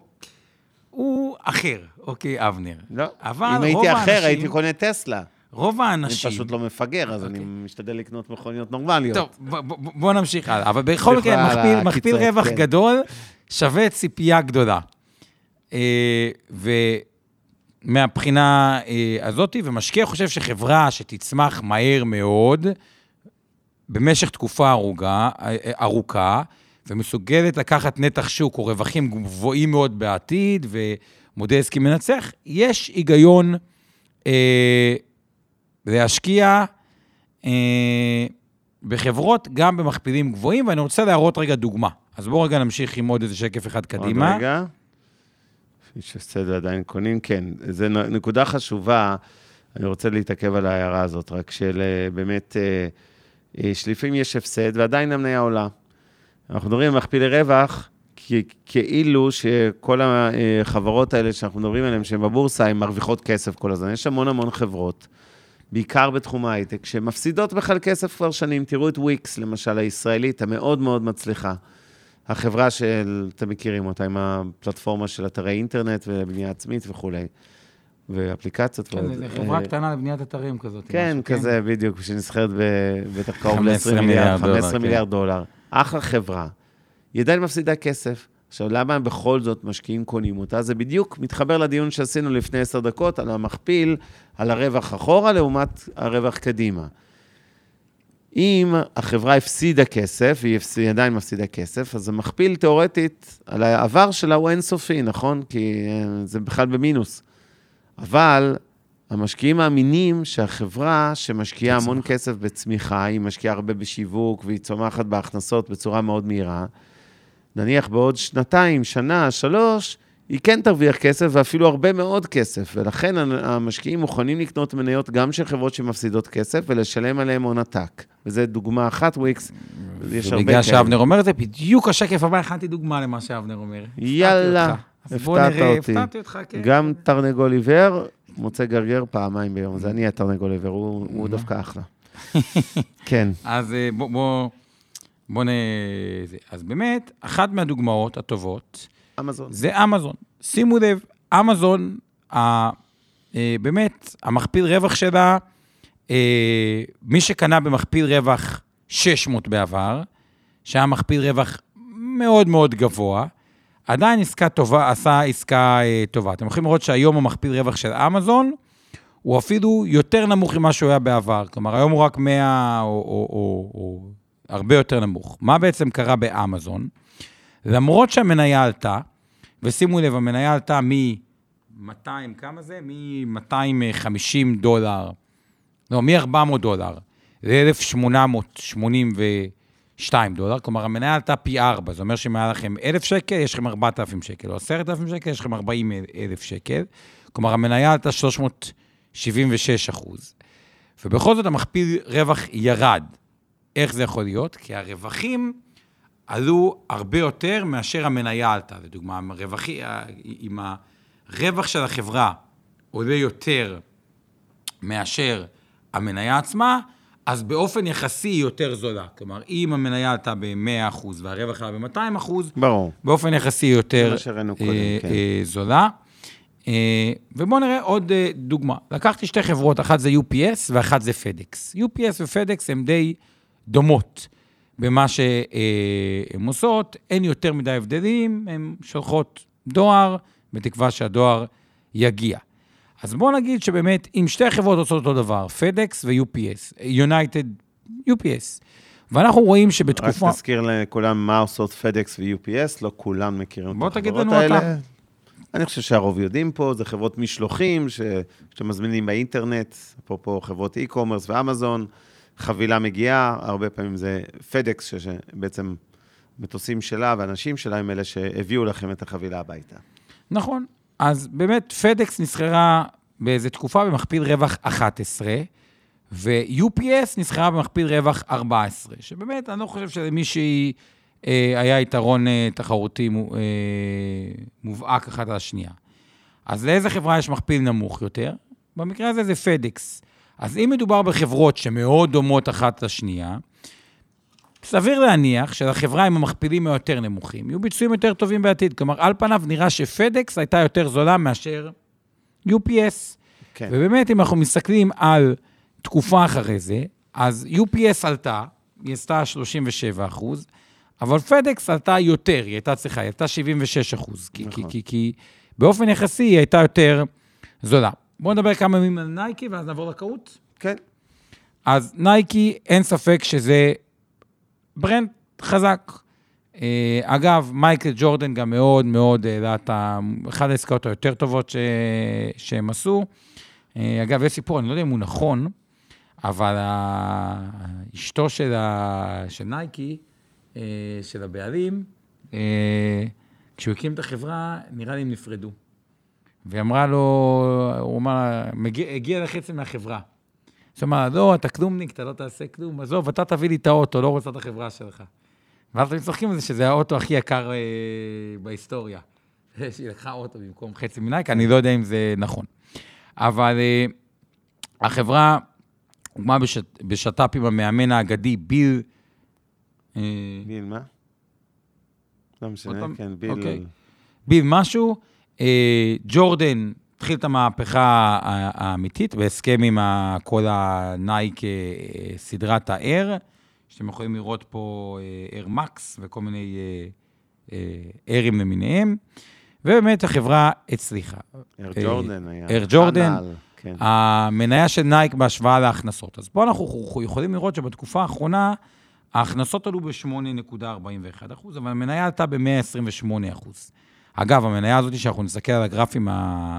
הוא אחר, אוקיי, אבנר. לא, אבל אם הייתי אחר, האנשים, הייתי קונה טסלה. רוב האנשים... אני פשוט לא מפגר, אז אוקיי. אני משתדל לקנות מכוניות נורמליות. טוב, בוא, בוא נמשיך הלאה. אבל בכל מקרה, מכפיל, מכפיל רווח כן. גדול שווה ציפייה גדולה. אה, ומהבחינה אה, הזאת, ומשקיע חושב שחברה שתצמח מהר מאוד, במשך תקופה ארוכה, אה, ארוכה ומסוגלת לקחת נתח שוק או רווחים גבוהים מאוד בעתיד, ומודל עסקי מנצח, יש היגיון אה, להשקיע אה, בחברות גם במכפילים גבוהים, ואני רוצה להראות רגע דוגמה. אז בואו רגע נמשיך עם עוד איזה שקף אחד קדימה. עוד רגע. איש הסדר עדיין קונים, כן. זו נקודה חשובה, אני רוצה להתעכב על ההערה הזאת, רק של אה, באמת, אה, אה, שלפעמים יש הפסד ועדיין המניה עולה. אנחנו מדברים על מכפילי רווח, כאילו שכל החברות האלה שאנחנו מדברים עליהן, שהן בבורסה, הן מרוויחות כסף כל הזמן. יש המון המון חברות, בעיקר בתחום ההייטק, שמפסידות בכלל כסף כבר שנים. תראו את וויקס, למשל, הישראלית, המאוד מאוד מצליחה. החברה של, אתם מכירים אותה, עם הפלטפורמה של אתרי אינטרנט ובנייה עצמית וכולי. ואפליקציות. כן, זו חברה קטנה לבניית אתרים כזאת. כן, כזה, בדיוק, שנסחרת בטח קרוב ל-20 מיליארד, 15 מיליארד דולר. אחלה חברה. היא עדיין מפסידה כסף. עכשיו, למה הם בכל זאת משקיעים קונים אותה? זה בדיוק מתחבר לדיון שעשינו לפני עשר דקות על המכפיל, על הרווח אחורה לעומת הרווח קדימה. אם החברה הפסידה כסף, והיא עדיין מפסידה כסף, אז המכפיל תיאורטית על העבר שלה הוא אינסופי, נכון? כי אה, זה בכלל במינוס. אבל המשקיעים מאמינים שהחברה שמשקיעה המון כסף בצמיחה, היא משקיעה הרבה בשיווק והיא צומחת בהכנסות בצורה מאוד מהירה, נניח בעוד שנתיים, שנה, שלוש, היא כן תרוויח כסף, ואפילו הרבה מאוד כסף, ולכן המשקיעים מוכנים לקנות מניות גם של חברות שמפסידות כסף, ולשלם עליהן הון עתק. וזו דוגמה אחת, וויקס, יש הרבה כאלה. ובגלל שאבנר אומר את זה, בדיוק השקף הבא, הכנתי דוגמה למה שאבנר אומר. יאללה, הפתעת אותי. הפתעתי אותך, כן. גם תרנגול עיוור, מוצא גרגר פעמיים ביום, זה אני התרנגול עיוור, הוא דווקא אחלה. כן. אז אה, בוא... בוא נ... אז באמת, אחת מהדוגמאות הטובות, אמזון. זה אמזון. שימו לב, אמזון, ה, אה, באמת, המכפיל רווח שלה, אה, מי שקנה במכפיל רווח 600 בעבר, שהיה מכפיל רווח מאוד מאוד גבוה, עדיין עסקה טובה, עשה עסקה אה, טובה. אתם יכולים לראות שהיום המכפיל רווח של אמזון, הוא אפילו יותר נמוך ממה שהוא היה בעבר. כלומר, היום הוא רק 100 או, או, או, או הרבה יותר נמוך. מה בעצם קרה באמזון? למרות שהמניה עלתה, ושימו לב, המניה עלתה מ-200, כמה זה? מ-250 דולר, לא, מ-400 דולר ל-1,882 דולר, כלומר, המניה עלתה פי 4, זה אומר שאם היה לכם 1,000 שקל, יש לכם 4,000 שקל, או 10,000 שקל, יש לכם 40,000 שקל, כלומר, המניה עלתה 376 אחוז. ובכל זאת המכפיל רווח ירד. איך זה יכול להיות? כי הרווחים עלו הרבה יותר מאשר המניה עלתה. לדוגמה, הרווחי, אם הרווח של החברה עולה יותר מאשר המניה עצמה, אז באופן יחסי היא יותר זולה. כלומר, אם המניה עלתה ב-100% והרווח עלה ב-200%, ברור. באופן יחסי היא יותר אה, קודם, כן. אה, זולה. אה, ובואו נראה עוד אה, דוגמה. לקחתי שתי חברות, אחת זה UPS ואחת זה FedEx. UPS ו-FedEx הם די דומות במה שהן עושות, אין יותר מדי הבדלים, הן שולחות דואר, בתקווה שהדואר יגיע. אז בואו נגיד שבאמת, אם שתי החברות עושות אותו דבר, FedEx ו-UPS, United UPS, ואנחנו רואים שבתקופה... רק תזכיר לכולם מה עושות FedEx ו-UPS, לא כולם מכירים את החברות האלה. אותם. אני חושב שהרוב יודעים פה, זה חברות משלוחים שמזמינים באינטרנט, אפרופו חברות e-commerce ואמזון. חבילה מגיעה, הרבה פעמים זה פדקס, שבעצם מטוסים שלה ואנשים שלה הם אלה שהביאו לכם את החבילה הביתה. נכון. אז באמת, פדקס נסחרה באיזו תקופה במכפיל רווח 11, ו-UPS נסחרה במכפיל רווח 14, שבאמת, אני לא חושב שלמישהי אה, היה יתרון אה, תחרותי אה, מובהק אחת על השנייה. אז לאיזה חברה יש מכפיל נמוך יותר? במקרה הזה זה פדקס. אז אם מדובר בחברות שמאוד דומות אחת לשנייה, סביר להניח שלחברה עם המכפילים היותר נמוכים, יהיו ביצועים יותר טובים בעתיד. כלומר, על פניו נראה שפדקס הייתה יותר זולה מאשר UPS. כן. ובאמת, אם אנחנו מסתכלים על תקופה אחרי זה, אז UPS עלתה, היא עשתה 37 אחוז, אבל פדקס עלתה יותר, היא הייתה צריכה, היא עלתה 76 אחוז. נכון. כי, כי, כי באופן יחסי היא הייתה יותר זולה. בואו נדבר כמה מילים על נייקי, ואז נעבור לקהוט. כן. אז נייקי, אין ספק שזה brand חזק. אה, אגב, מייקל ג'ורדן גם מאוד מאוד העלה את ה... אחת העסקאות היותר טובות ש... שהם עשו. אה, אגב, יש סיפור, אני לא יודע אם הוא נכון, אבל אשתו של, ה... של נייקי, אה, של הבעלים, כשהוא הקים את החברה, נראה לי הם נפרדו. והיא אמרה לו, הוא אמר, הגיע לחצי מהחברה. אמר, לא, אתה כלומניק, אתה לא תעשה כלום, עזוב, אתה תביא לי את האוטו, לא רוצה את החברה שלך. ואז אתם צוחקים על זה שזה האוטו הכי יקר אה, בהיסטוריה. שהיא לקחה אוטו במקום חצי מנייק, אני לא יודע אם זה נכון. אבל אה, החברה הוקמה בשת, בשת"פ עם המאמן האגדי ביל... אה, ביל מה? לא משנה, כן, ביל... אוקיי. ביל משהו. אה, ג'ורדן התחיל את המהפכה האמיתית בהסכם עם כל הנייק, אה, סדרת ה-Air, שאתם יכולים לראות פה אה, Air Max וכל מיני Airים למיניהם, ובאמת החברה הצליחה. Air Jordan היה. Air Jordan. כן. המניה של נייק בהשוואה להכנסות. אז פה אנחנו יכולים לראות שבתקופה האחרונה, ההכנסות עלו ב-8.41 אבל המניה עלתה ב-128 אגב, המניה הזאת, שאנחנו נסתכל על הגרפים אה,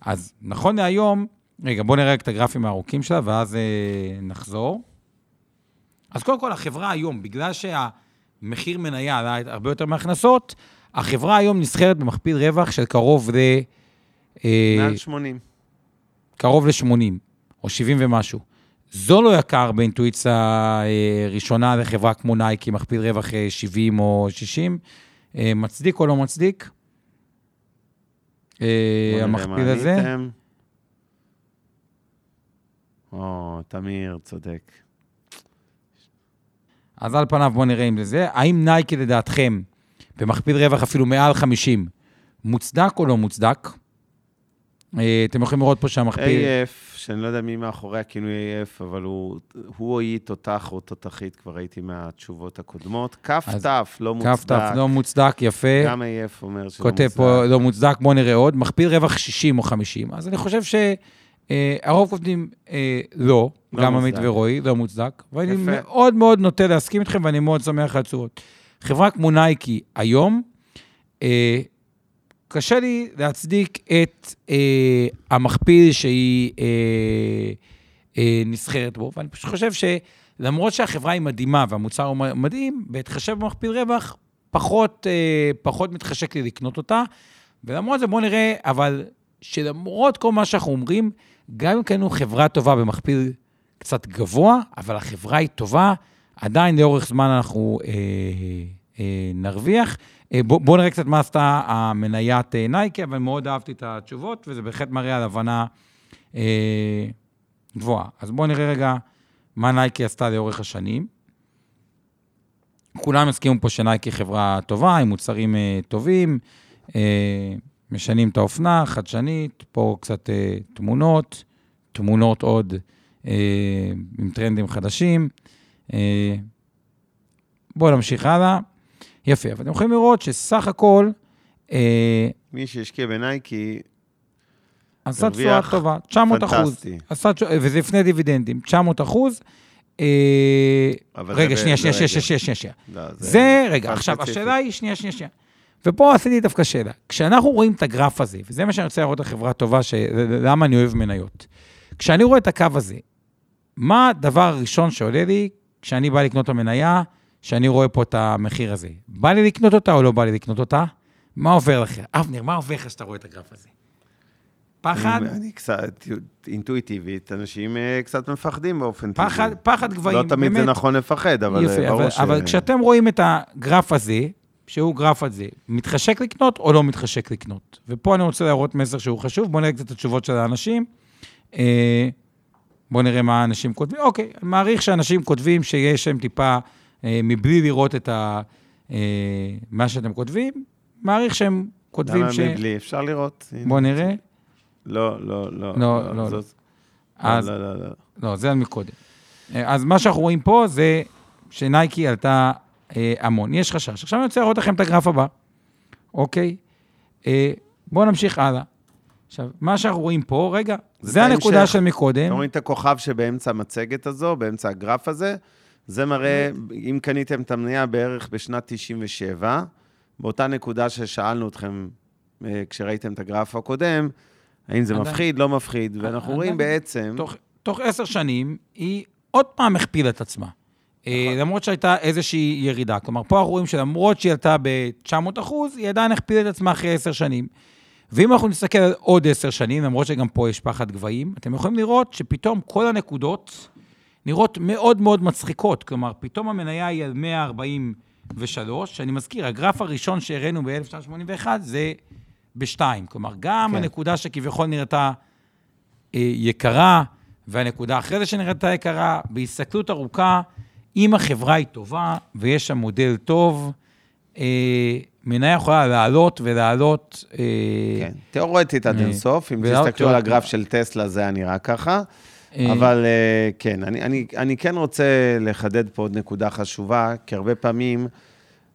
אז נכון להיום, רגע, בואו נראה את הגרפים הארוכים שלה, ואז אה, נחזור. אז קודם כל, החברה היום, בגלל שהמחיר מניה עלה הרבה יותר מהכנסות, החברה היום נסחרת במכפיל רווח של קרוב ל... אה, מעל 80. קרוב ל-80, או 70 ומשהו. זו לא יקר באינטואיציה ראשונה לחברה כמו נייקי, מכפיל רווח 70 אה, או 60. מצדיק או לא מצדיק? המכפיל הזה. או, תמיר, צודק. אז על פניו בואו נראה אם זה זה. האם נייקי לדעתכם, במכפיל רווח אפילו מעל 50, מוצדק או לא מוצדק? אה, אתם יכולים לראות פה שהמכפיל... AF, שאני לא יודע מי מאחורי הכינוי AF, אבל הוא, הוא או היא תותח או תותחית, כבר ראיתי מהתשובות הקודמות. כף תף, לא מוצדק. כף תף, לא מוצדק, יפה. גם AF אומר שלא מוצדק. כותב פה, לא מוצדק, בואו נראה עוד. מכפיל רווח 60 או 50. אז אני חושב ש... אה, הרוב כותבים אה, לא, לא גם עמית ורועי, לא מוצדק. ואני. מאוד מאוד נוטה להסכים איתכם, ואני מאוד שמח על התשובות. חברה כמו נייקי היום, קשה לי להצדיק את אה, המכפיל שהיא אה, אה, נסחרת בו, ואני פשוט חושב שלמרות שהחברה היא מדהימה והמוצר הוא מדהים, בהתחשב במכפיל רווח, פחות, אה, פחות מתחשק לי לקנות אותה. ולמרות זה, בואו נראה, אבל שלמרות כל מה שאנחנו אומרים, גם אם קנינו חברה טובה במכפיל קצת גבוה, אבל החברה היא טובה, עדיין לאורך זמן אנחנו אה, אה, נרוויח. אה, בואו בוא נראה קצת מה עשתה המניית אה, נייקי, אבל מאוד אהבתי את התשובות, וזה בהחלט מראה על הבנה אה, גבוהה. אז בואו נראה רגע מה נייקי עשתה לאורך השנים. כולם הסכימו פה שנייקי חברה טובה, עם מוצרים אה, טובים, אה, משנים את האופנה, חדשנית, פה קצת אה, תמונות, תמונות עוד אה, עם טרנדים חדשים. אה, בואו נמשיך הלאה. יפה, אבל אתם יכולים לראות שסך הכל... אה, מי שהשקיע בנייקי... עשה תשואה טובה, 900 אחוז. עשה, וזה לפני דיבידנדים, 900 אחוז. אה, רגע, שנייה, שנייה, שנייה, שנייה, שנייה, שנייה. לא, זה, רגע, עכשיו, השאלה היא, שנייה, שנייה, שנייה. ופה עשיתי דווקא שאלה. כשאנחנו רואים את הגרף הזה, וזה מה שאני רוצה לראות לחברה טובה, למה אני אוהב מניות. כשאני רואה את הקו הזה, מה הדבר הראשון שעולה לי כשאני בא לקנות את המניה, שאני רואה פה את המחיר הזה? בא לי לקנות אותה או לא בא לי לקנות אותה? מה עובר לכם? אבנר, מה עובר לך כשאתה רואה את הגרף הזה? פחד? אני, קצת, אינטואיטיבית, אנשים אה, קצת מפחדים באופן פחד, טבעי. פחד גבהים, לא תמיד באמת. זה נכון לפחד, אבל יפה, ברור אבל, ש... אבל כשאתם רואים את הגרף הזה, שהוא גרף הזה, מתחשק לקנות או לא מתחשק לקנות? ופה אני רוצה להראות מסר שהוא חשוב, בואו נראה קצת את התשובות של האנשים. אה, בואו נראה מה האנשים כותבים. אוקיי, אני מעריך שאנשים כותבים שיש להם טיפה, אה, מבלי לראות את ה, אה, מה שאתם כותבים, מעריך שהם כותבים ש... למה מבלי? אפשר לראות. בואו נראה. לא, לא, לא. לא, לא. לא, לא. אז, לא, לא, לא. לא, זה מקודם. אז מה שאנחנו רואים פה זה שנייקי עלתה אה, המון. יש חשש. עכשיו אני רוצה להראות לכם את הגרף הבא, אוקיי? אה, בואו נמשיך הלאה. עכשיו, מה שאנחנו רואים פה, רגע, זה, זה הנקודה של מקודם. אתם רואים את הכוכב שבאמצע המצגת הזו, באמצע הגרף הזה? זה מראה, אם קניתם את המניה בערך בשנת 97, באותה נקודה ששאלנו אתכם אה, כשראיתם את הגרף הקודם, האם זה מפחיד, לא מפחיד, ואנחנו רואים בעצם... תוך עשר שנים, היא עוד פעם הכפילה את עצמה. אה, נכון. למרות שהייתה איזושהי ירידה. כלומר, פה אנחנו רואים שלמרות שהיא עלתה ב-900 אחוז, היא עדיין הכפילה את עצמה אחרי עשר שנים. ואם אנחנו נסתכל על עוד עשר שנים, למרות שגם פה יש פחד גבהים, אתם יכולים לראות שפתאום כל הנקודות נראות מאוד מאוד מצחיקות. כלומר, פתאום המניה היא על 143, שאני מזכיר, הגרף הראשון שהראינו ב-1981 זה ב-2. כלומר, גם כן. הנקודה שכביכול נראתה אה, יקרה, והנקודה אחרי זה שנראתה יקרה, בהסתכלות ארוכה, אם החברה היא טובה ויש שם מודל טוב, אה, מניה יכולה לעלות ולעלות. אה, כן, תיאורטית עד אה, אינסוף, אם תסתכלו על הגרף של טסלה, זה היה נראה ככה. אה, אבל אה, כן, אני, אני, אני כן רוצה לחדד פה עוד נקודה חשובה, כי הרבה פעמים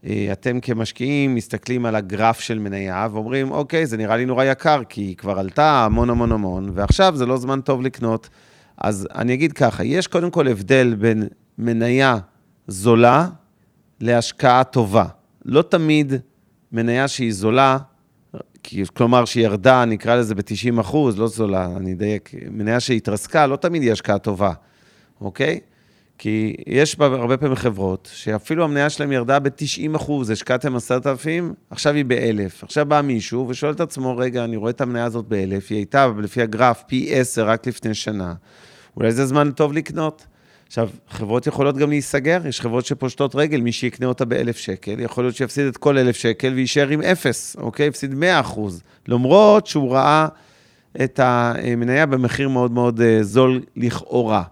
אה, אתם כמשקיעים מסתכלים על הגרף של מניה ואומרים, אוקיי, זה נראה לי נורא יקר, כי היא כבר עלתה המון המון המון, ועכשיו זה לא זמן טוב לקנות. אז אני אגיד ככה, יש קודם כל הבדל בין מניה זולה להשקעה טובה. לא תמיד מניה שהיא זולה, כלומר שהיא ירדה, נקרא לזה ב-90 אחוז, לא זולה, אני אדייק, מניה שהתרסקה, לא תמיד היא השקעה טובה, אוקיי? כי יש בה הרבה פעמים חברות, שאפילו המניה שלהם ירדה ב-90 אחוז, השקעתם 10,000, עכשיו היא ב-1,000. עכשיו בא מישהו ושואל את עצמו, רגע, אני רואה את המניה הזאת ב-1,000, היא הייתה, לפי הגרף, פי 10 רק לפני שנה. אולי זה זמן טוב לקנות. עכשיו, חברות יכולות גם להיסגר, יש חברות שפושטות רגל, מי שיקנה אותה ב-1,000 שקל, יכול להיות שיפסיד את כל 1,000 שקל ויישאר עם 0, אוקיי? יפסיד 100 אחוז. למרות שהוא ראה את המניה במחיר מאוד מאוד אה, זול לכאורה.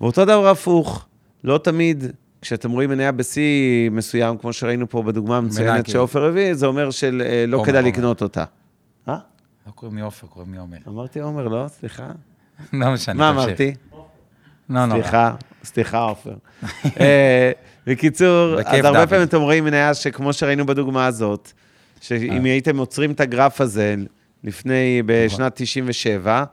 ואותו דבר הפוך, לא תמיד, כשאתם רואים מניה בשיא מסוים, כמו שראינו פה בדוגמה המצוינת שעופר הביא, זה אומר שלא אה, כדאי לקנות אותה. אה? לא קוראים לי עופר, קוראים לי עומר. אמרתי עומר, לא? סליחה. לא משנה, מה אמרתי? לא נורא. סליחה, סליחה, עופר. אה, בקיצור, אז הרבה פעמים אתם רואים מניה שכמו שראינו בדוגמה הזאת, שאם הייתם עוצרים את הגרף הזה לפני, בשנת 97,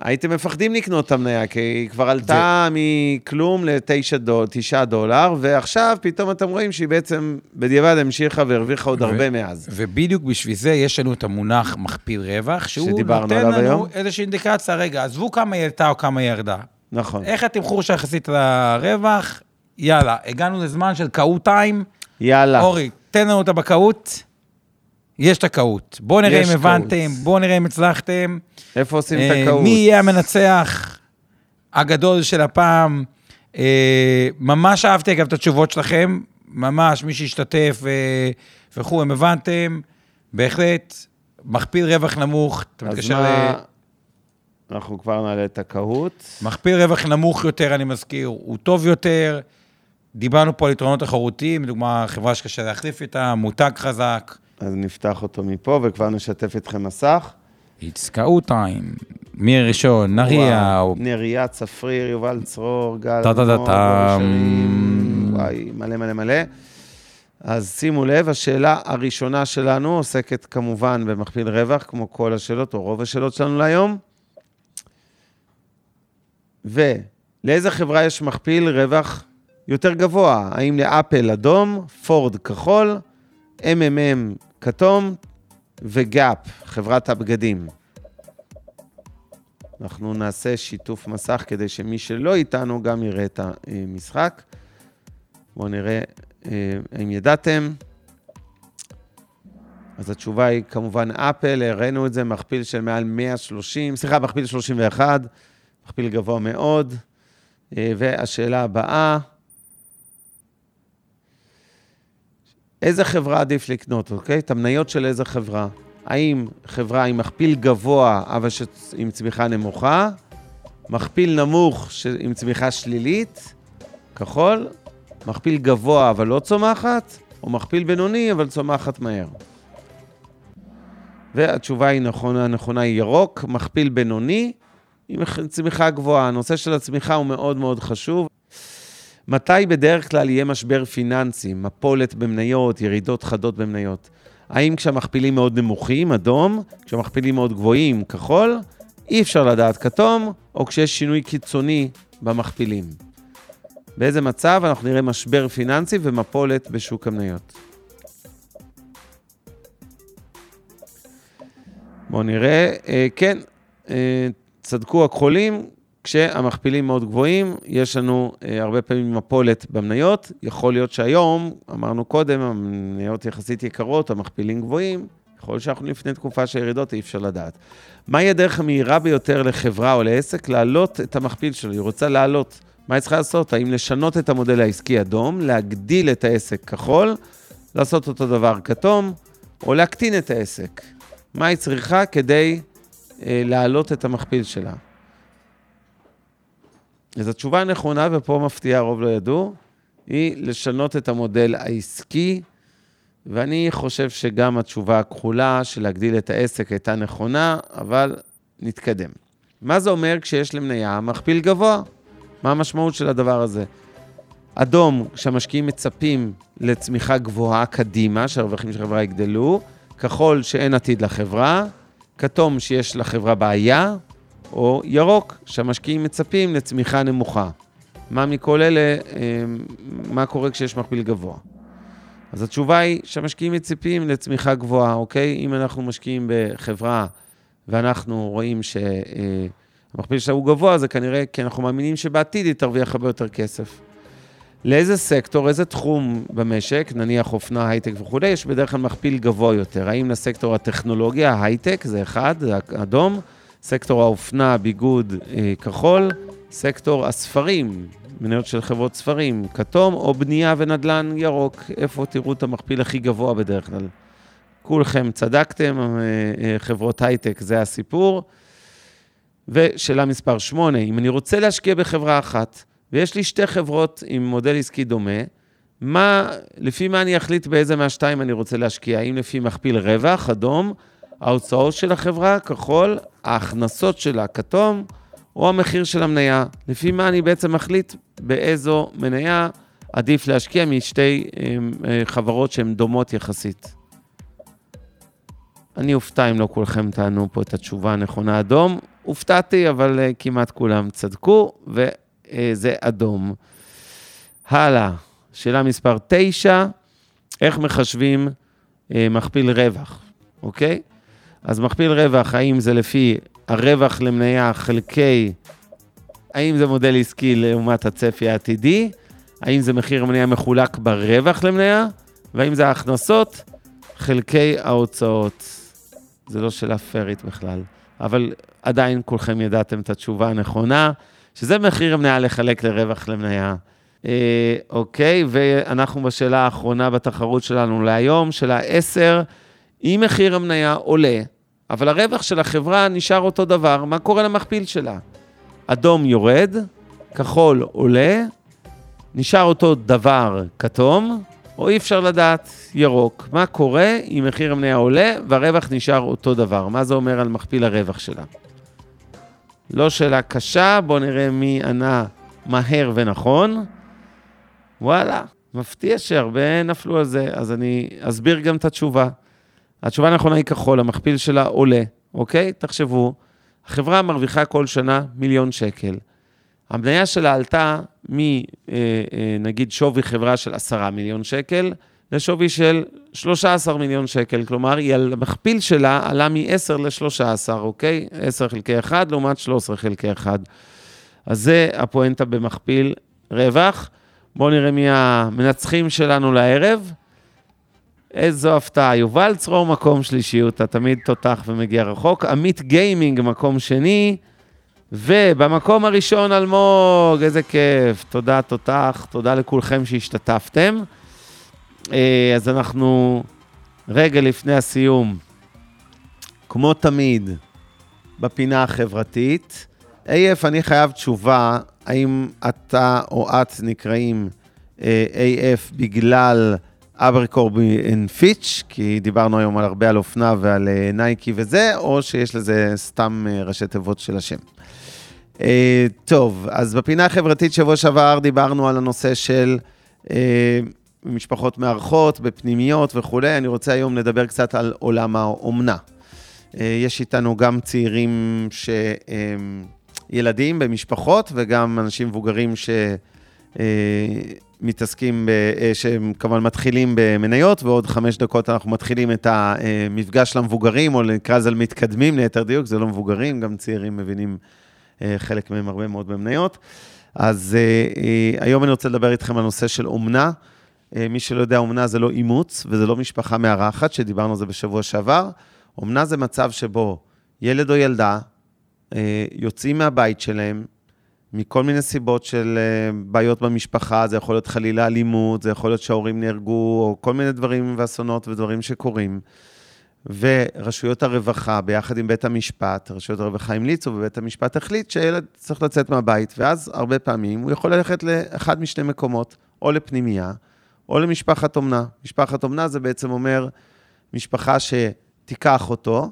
הייתם מפחדים לקנות את המניה, כי היא כבר עלתה ו... מכלום ל-9 דול, דולר, ועכשיו פתאום אתם רואים שהיא בעצם בדיעבד המשיכה והרוויחה עוד ו... הרבה מאז. ובדיוק בשביל זה יש לנו את המונח מכפיל רווח, שהוא נותן לנו היום. איזושהי אינדיקציה, רגע, עזבו כמה היא עלתה או כמה היא ירדה. נכון. איך התמחור שיחסית לרווח? יאללה, הגענו לזמן של קהות טיים. יאללה. אורי, תן לנו את הבקהות. יש את הקהות. בואו נראה אם הבנתם, בואו נראה אם הצלחתם. איפה עושים את הקהות? מי יהיה המנצח הגדול של הפעם? אה, ממש אהבתי אגב את התשובות שלכם, ממש, מי שהשתתף אה, וכו', אם הבנתם, בהחלט, מכפיל רווח נמוך, אתה מתקשר ל... אנחנו כבר נעלה את הקהות. מכפיל רווח נמוך יותר, אני מזכיר, הוא טוב יותר. דיברנו פה על יתרונות תחרותיים, לדוגמה, חברה שקשה להחליף איתה, מותג חזק. אז נפתח אותו מפה וכבר נשתף אתכם מסך. יצקעו טיים, מי ראשון, נריה. נריה, צפריר, יובל צרור, גל, וואי, מלא מלא מלא. אז שימו לב, השאלה הראשונה שלנו עוסקת כמובן במכפיל רווח, כמו כל השאלות, או רוב השאלות שלנו להיום. ולאיזה חברה יש מכפיל רווח יותר גבוה? האם לאפל אדום, פורד כחול, MMM כתום וגאפ, חברת הבגדים. אנחנו נעשה שיתוף מסך כדי שמי שלא איתנו גם יראה את המשחק. בואו נראה אה, האם ידעתם. אז התשובה היא כמובן אפל, הראינו את זה, מכפיל של מעל 130, סליחה, מכפיל 31, מכפיל גבוה מאוד. אה, והשאלה הבאה, איזה חברה עדיף לקנות, אוקיי? את המניות של איזה חברה. האם חברה עם מכפיל גבוה, אבל עם צמיחה נמוכה, מכפיל נמוך עם צמיחה שלילית, כחול, מכפיל גבוה אבל לא צומחת, או מכפיל בינוני אבל צומחת מהר. והתשובה היא נכונה, הנכונה היא ירוק, מכפיל בינוני עם צמיחה גבוהה. הנושא של הצמיחה הוא מאוד מאוד חשוב. מתי בדרך כלל יהיה משבר פיננסי, מפולת במניות, ירידות חדות במניות? האם כשהמכפילים מאוד נמוכים, אדום, כשהמכפילים מאוד גבוהים, כחול, אי אפשר לדעת כתום, או כשיש שינוי קיצוני במכפילים. באיזה מצב אנחנו נראה משבר פיננסי ומפולת בשוק המניות. בואו נראה, אה, כן, אה, צדקו הכחולים, כשהמכפילים מאוד גבוהים, יש לנו אה, הרבה פעמים מפולת במניות. יכול להיות שהיום, אמרנו קודם, המניות יחסית יקרות, המכפילים גבוהים, יכול להיות שאנחנו לפני תקופה של ירידות, אי אפשר לדעת. מהי הדרך המהירה ביותר לחברה או לעסק? להעלות את המכפיל שלו, היא רוצה להעלות. מה היא צריכה לעשות? האם לשנות את המודל העסקי אדום, להגדיל את העסק כחול, לעשות אותו דבר כתום, או להקטין את העסק? מה היא צריכה כדי להעלות את המכפיל שלה? אז התשובה הנכונה, ופה מפתיעה, הרוב לא ידעו, היא לשנות את המודל העסקי, ואני חושב שגם התשובה הכחולה של להגדיל את העסק הייתה נכונה, אבל נתקדם. מה זה אומר כשיש למניה מכפיל גבוה? מה המשמעות של הדבר הזה? אדום, כשהמשקיעים מצפים לצמיחה גבוהה קדימה, שהרווחים של החברה יגדלו, כחול, שאין עתיד לחברה, כתום, שיש לחברה בעיה, או ירוק, שהמשקיעים מצפים לצמיחה נמוכה. מה מכל אלה, אה, מה קורה כשיש מכפיל גבוה? אז התשובה היא שהמשקיעים מצפים לצמיחה גבוהה, אוקיי? אם אנחנו משקיעים בחברה ואנחנו רואים שהמכפיל שלה הוא גבוה, זה כנראה כי אנחנו מאמינים שבעתיד היא תרוויח הרבה יותר כסף. לאיזה סקטור, איזה תחום במשק, נניח אופנה, הייטק וכולי, יש בדרך כלל מכפיל גבוה יותר. האם לסקטור הטכנולוגיה, הייטק, זה אחד, זה אדום, סקטור האופנה, ביגוד, אה, כחול, סקטור הספרים, מניות של חברות ספרים, כתום, או בנייה ונדל"ן ירוק. איפה תראו את המכפיל הכי גבוה בדרך כלל? כולכם צדקתם, אה, אה, חברות הייטק זה הסיפור. ושאלה מספר 8, אם אני רוצה להשקיע בחברה אחת, ויש לי שתי חברות עם מודל עסקי דומה, מה, לפי מה אני אחליט באיזה מהשתיים אני רוצה להשקיע? האם לפי מכפיל רווח, אדום, ההוצאות של החברה, כחול, ההכנסות שלה, כתום, או המחיר של המניה? לפי מה אני בעצם מחליט באיזו מניה עדיף להשקיע משתי אמ, אה, חברות שהן דומות יחסית? אני אופתע אם לא כולכם תענו פה את התשובה הנכונה אדום. הופתעתי, אבל uh, כמעט כולם צדקו, וזה uh, אדום. הלאה, שאלה מספר 9, איך מחשבים uh, מכפיל רווח, אוקיי? אז מכפיל רווח, האם זה לפי הרווח למניה חלקי, האם זה מודל עסקי לעומת הצפי העתידי, האם זה מחיר המניה מחולק ברווח למניה, והאם זה ההכנסות חלקי ההוצאות. זה לא שאלה פיירית בכלל, אבל עדיין כולכם ידעתם את התשובה הנכונה, שזה מחיר המניה לחלק לרווח למניה. אה, אוקיי, ואנחנו בשאלה האחרונה בתחרות שלנו להיום, שאלה 10, אם מחיר המניה עולה, אבל הרווח של החברה נשאר אותו דבר, מה קורה למכפיל שלה? אדום יורד, כחול עולה, נשאר אותו דבר כתום, או אי אפשר לדעת ירוק. מה קורה אם מחיר המניה עולה והרווח נשאר אותו דבר? מה זה אומר על מכפיל הרווח שלה? לא שאלה קשה, בואו נראה מי ענה מהר ונכון. וואלה, מפתיע שהרבה נפלו על זה, אז אני אסביר גם את התשובה. התשובה הנכונה היא כחול, המכפיל שלה עולה, אוקיי? תחשבו, החברה מרוויחה כל שנה מיליון שקל. המניה שלה עלתה מנגיד אה, שווי חברה של 10 מיליון שקל לשווי של 13 מיליון שקל, כלומר, היא על המכפיל שלה עלה מ-10 ל-13, אוקיי? 10 חלקי 1 לעומת 13 חלקי 1. אז זה הפואנטה במכפיל רווח. בואו נראה מי המנצחים שלנו לערב. איזו הפתעה. יובל צרור מקום שלישי, אתה תמיד תותח ומגיע רחוק. עמית גיימינג מקום שני. ובמקום הראשון, אלמוג, איזה כיף. תודה, תותח, תודה לכולכם שהשתתפתם. אה, אז אנחנו רגע לפני הסיום, כמו תמיד, בפינה החברתית. AF, אני חייב תשובה, האם אתה או את נקראים אה, AF בגלל Abercrombie and Fitch, כי דיברנו היום על הרבה על אופנה ועל אה, נייקי וזה, או שיש לזה סתם ראשי תיבות של השם. טוב, אז בפינה החברתית שבוע שעבר דיברנו על הנושא של במשפחות מארחות, בפנימיות וכולי. אני רוצה היום לדבר קצת על עולם האומנה. אה, יש איתנו גם צעירים שהם ילדים במשפחות וגם אנשים מבוגרים שמתעסקים, אה, שהם כמובן מתחילים במניות, ועוד חמש דקות אנחנו מתחילים את המפגש למבוגרים, או נקרא לזה מתקדמים ליתר דיוק, זה לא מבוגרים, גם צעירים מבינים אה, חלק מהם הרבה מאוד במניות. אז היום אני רוצה לדבר איתכם על נושא של אומנה. אה, מי שלא יודע, אומנה זה לא אימוץ וזה לא משפחה מארחת, שדיברנו על זה בשבוע שעבר. אומנה זה מצב שבו ילד או ילדה אה, יוצאים מהבית שלהם, מכל מיני סיבות של אה, בעיות במשפחה, זה יכול להיות חלילה אלימות, זה יכול להיות שההורים נהרגו, או כל מיני דברים ואסונות ודברים שקורים. ורשויות הרווחה, ביחד עם בית המשפט, רשויות הרווחה המליצו, ובית המשפט החליט שילד צריך לצאת מהבית, ואז הרבה פעמים הוא יכול ללכת לאחד משני מקומות, או לפנימייה, או למשפחת אומנה. משפחת אומנה זה בעצם אומר משפחה שתיקח אותו,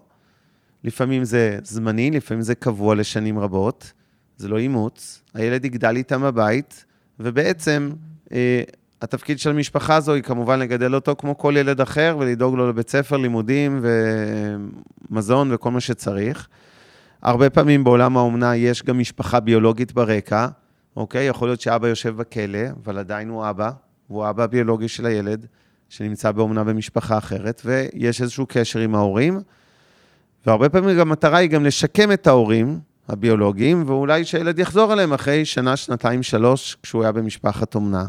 לפעמים זה זמני, לפעמים זה קבוע לשנים רבות, זה לא אימוץ, הילד יגדל איתם בבית, ובעצם אה, התפקיד של המשפחה הזו היא כמובן לגדל אותו כמו כל ילד אחר, ולדאוג לו לבית ספר, לימודים ומזון וכל מה שצריך. הרבה פעמים בעולם האומנה יש גם משפחה ביולוגית ברקע, אוקיי? יכול להיות שאבא יושב בכלא, אבל עדיין הוא אבא, והוא האבא הביולוגי של הילד, שנמצא באומנה במשפחה אחרת, ויש איזשהו קשר עם ההורים, והרבה פעמים גם המטרה היא גם לשקם את ההורים הביולוגיים, ואולי שהילד יחזור אליהם אחרי שנה, שנתיים, שלוש, כשהוא היה במשפחת אומנה.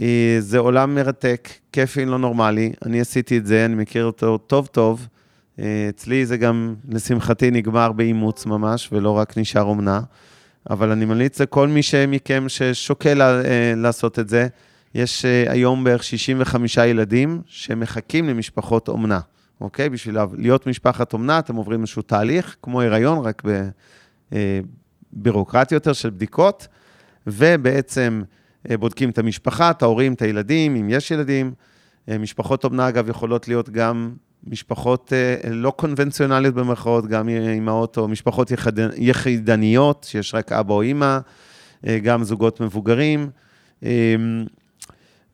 אה, זה עולם מרתק, כיפי, לא נורמלי. אני עשיתי את זה, אני מכיר אותו טוב טוב. אה, אצלי זה גם, לשמחתי, נגמר באימוץ ממש, ולא רק נשאר אומנה. אבל אני ממליץ לכל מי מכם ששוקל אה, לעשות את זה, יש היום בערך 65 ילדים שמחכים למשפחות אומנה, אוקיי? בשביל להיות משפחת אומנה, אתם עוברים איזשהו תהליך, כמו הריון, רק בבירוקרטיה יותר של בדיקות, ובעצם... אה, בודקים את המשפחה, את ההורים, את הילדים, אם יש ילדים. אה, משפחות אומנה, אגב, יכולות להיות גם משפחות אה, לא קונבנציונליות במרכאות, גם אימהות או משפחות יחידניות, שיש רק אבא או אימא, גם זוגות מבוגרים.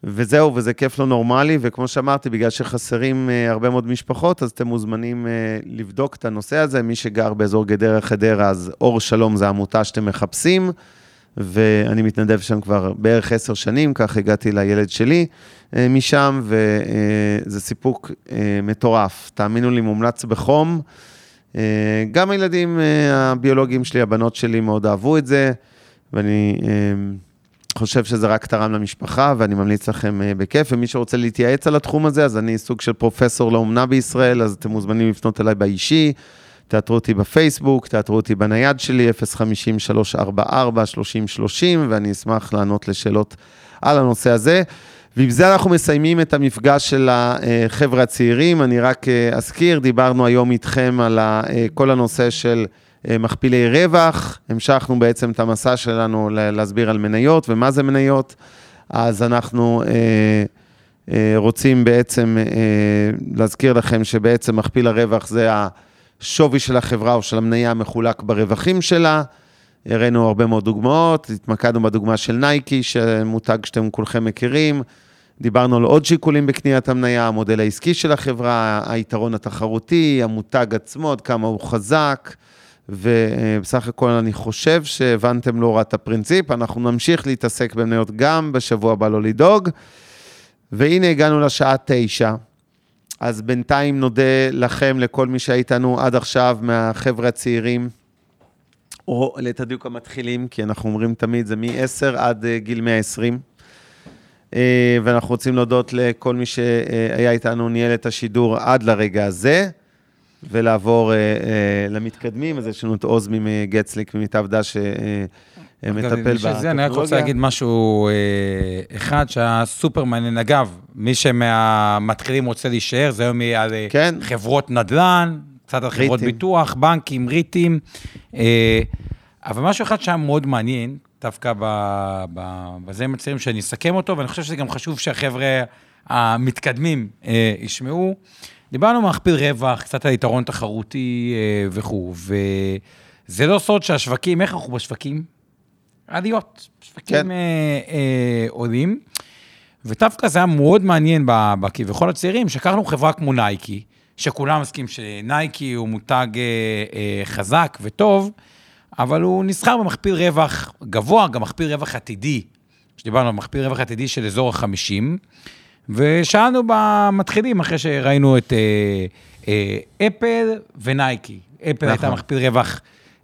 וזהו, וזה כיף לא נורמלי, וכמו שאמרתי, בגלל שחסרים הרבה מאוד משפחות, אז אתם מוזמנים לבדוק את הנושא הזה. מי שגר באזור גדרה חדרה, אז אור שלום זה עמותה שאתם מחפשים. ואני מתנדב שם כבר בערך עשר שנים, כך הגעתי לילד שלי אה, משם, וזה סיפוק מטורף. תאמינו לי, מומלץ בחום. גם הילדים הביולוגיים שלי, הבנות שלי, מאוד אהבו את זה, ואני חושב שזה רק תרם למשפחה, ואני ממליץ לכם בכיף. ומי שרוצה להתייעץ על התחום הזה, אז אני סוג של פרופסור לאומנה בישראל, אז אתם מוזמנים לפנות אליי באישי. תאתרו אותי בפייסבוק, תאתרו אותי בנייד שלי, 050-344-3030, ואני אשמח לענות לשאלות על הנושא הזה. ועם זה אנחנו מסיימים את המפגש של החבר'ה הצעירים. אני רק אה, אזכיר, דיברנו היום איתכם על אה, כל הנושא של אה, מכפילי רווח. המשכנו בעצם את המסע שלנו להסביר על מניות ומה זה מניות. אז אנחנו רוצים בעצם להזכיר לכם שבעצם מכפיל הרווח זה. השווי של החברה או של המניה מחולק ברווחים שלה. הראינו הרבה מאוד דוגמאות, התמקדנו בדוגמה של נייקי, שמותג שאתם כולכם מכירים. דיברנו על עוד שיקולים בקניית המניה, המודל העסקי של החברה, היתרון התחרותי, המותג עצמו, עד כמה הוא חזק, ובסך הכל אני חושב שהבנתם לא רע את הפרינציפ, אנחנו נמשיך להתעסק במניות גם בשבוע הבא לא לדאוג. והנה הגענו לשעה תשע. אז בינתיים נודה לכם, לכל מי שאיתנו עד עכשיו, מהחבר'ה הצעירים, או לתדיוק המתחילים, כי אנחנו אומרים תמיד, זה מ-10 עד uh, גיל 120. Uh, אה, ואנחנו רוצים להודות לכל מי שהיה איתנו, ניהל את השידור עד לרגע הזה, ולעבור uh, uh, למתקדמים. אז יש לנו את עוז מגצליק, ממיטב דש, מטפל בטכנולוגיה. אני רק רוצה להגיד משהו אה, אחד שהיה סופר מעניין. אגב, מי שמהמתחילים רוצה להישאר, זה היום על אה, כן. חברות נדל"ן, קצת על חברות ביטוח, בנקים, ריטים. אה, אבל משהו אחד שהיה מאוד מעניין, דווקא בזה עם הצעירים, שאני אסכם אותו, ואני חושב שזה גם חשוב שהחבר'ה המתקדמים ישמעו. דיברנו מכפיל רווח, קצת על יתרון תחרותי וכו', וזה לא סוד שהשווקים, איך אנחנו בשווקים? עליות, שווקים כן. אה, אה, עולים. ודווקא זה היה מאוד מעניין בכביכול הצעירים, שקרנו חברה כמו נייקי, שכולם מסכימים שנייקי הוא מותג אה, אה, חזק וטוב, אבל הוא נסחר במכפיל רווח גבוה, גם מכפיל רווח עתידי, שדיברנו על מכפיל רווח עתידי של אזור ה-50, ושאלנו במתחילים, אחרי שראינו את אה, אה, אפל ונייקי. אפל נכון. הייתה מכפיל רווח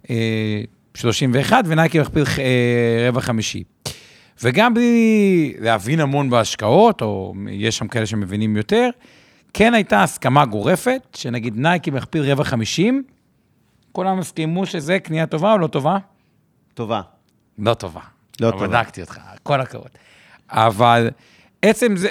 אה, 31, ונייקי מכפיל אה, רבע חמישי. וגם בלי להבין המון בהשקעות, או יש שם כאלה שמבינים יותר, כן הייתה הסכמה גורפת, שנגיד נייקי מכפיל רבע חמישים, כולם הסכימו שזה קנייה טובה או לא טובה? טובה. לא טובה. לא טובה. בדקתי אותך, כל הכבוד. אבל עצם זה,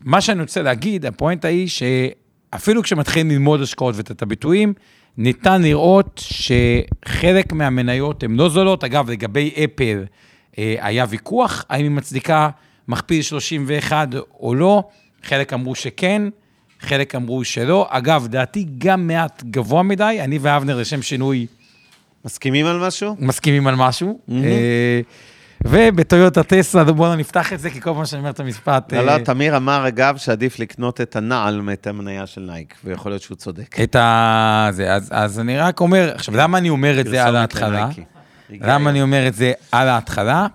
מה שאני רוצה להגיד, הפואנטה היא שאפילו כשמתחילים ללמוד השקעות ואת הביטויים, ניתן לראות שחלק מהמניות הן לא זולות. אגב, לגבי אפל אה, היה ויכוח, האם היא מצדיקה מכפיל 31 או לא. חלק אמרו שכן, חלק אמרו שלא. אגב, דעתי גם מעט גבוה מדי, אני ואבנר לשם שינוי... מסכימים על משהו? מסכימים על משהו. Mm-hmm. ובטויוטה טסלה, בואו נפתח את זה, כי כל פעם שאני אומר את המשפט... לא, לא, אה, תמיר אמר, אגב, שעדיף לקנות את הנעל מאת המניה של נייק, ויכול להיות שהוא צודק. את ה... זה, אז, אז אני רק אומר, עכשיו, למה אני אומר את זה על ההתחלה? למה אני אומר את זה על ההתחלה?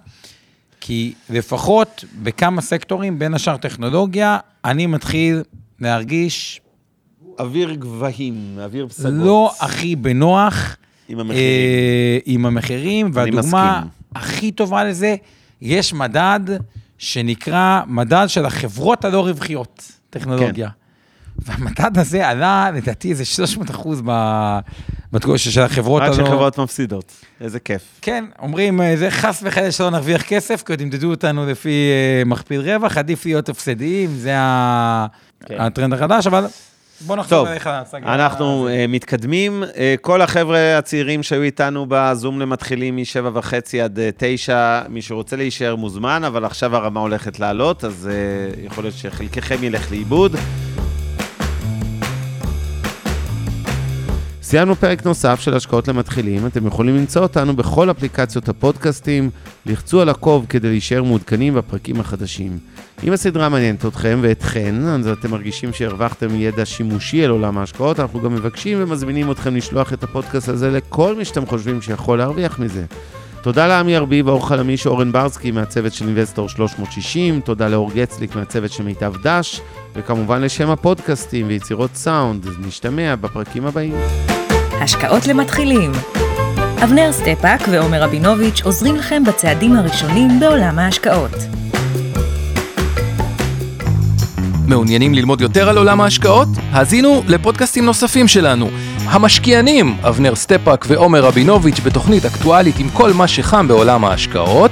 כי לפחות בכמה סקטורים, בין השאר טכנולוגיה, אני מתחיל להרגיש אוויר גבהים, אוויר פסגות. לא הכי בנוח. עם המחירים. אה, עם המחירים, והדוגמה הכי טובה לזה, יש מדד שנקרא מדד של החברות הלא רווחיות, טכנולוגיה. כן. והמדד הזה עלה, לדעתי, איזה 300 אחוז בתקופה של החברות הלא... רק שחברות מפסידות, איזה כיף. כן, אומרים, אה, זה חס וחלילה שלא נרוויח כסף, כי עוד ימדדו אותנו לפי אה, מכפיל רווח, עדיף להיות הפסדיים, זה כן. הטרנד החדש, אבל בוא נחזור אליך. טוב, אנחנו uh, מתקדמים. Uh, כל החבר'ה הצעירים שהיו איתנו בזום למתחילים מ-7 וחצי עד 9, מי שרוצה להישאר מוזמן, אבל עכשיו הרמה הולכת לעלות, אז uh, יכול להיות שחלקכם ילך לאיבוד. סיימנו פרק נוסף של השקעות למתחילים, אתם יכולים למצוא אותנו בכל אפליקציות הפודקאסטים, לחצו על עקוב כדי להישאר מעודכנים בפרקים החדשים. אם הסדרה מעניינת אתכם ואתכן, אז אתם מרגישים שהרווחתם ידע שימושי על עולם ההשקעות, אנחנו גם מבקשים ומזמינים אתכם לשלוח את הפודקאסט הזה לכל מי שאתם חושבים שיכול להרוויח מזה. תודה לעמי ארביב, האור חלמיש, אורן ברסקי מהצוות של אינבסטור 360, תודה לאור גצליק מהצוות של מיטב דש, וכמובן לשם הפודקאסטים ויצירות סאונד, נשתמע בפרקים הבאים. השקעות למתחילים אבנר סטפאק ועומר רבינוביץ' עוזרים לכם בצעדים הראשונים בעולם ההשקעות. מעוניינים ללמוד יותר על עולם ההשקעות? האזינו לפודקאסטים נוספים שלנו. המשקיענים, אבנר סטפאק ועומר רבינוביץ' בתוכנית אקטואלית עם כל מה שחם בעולם ההשקעות.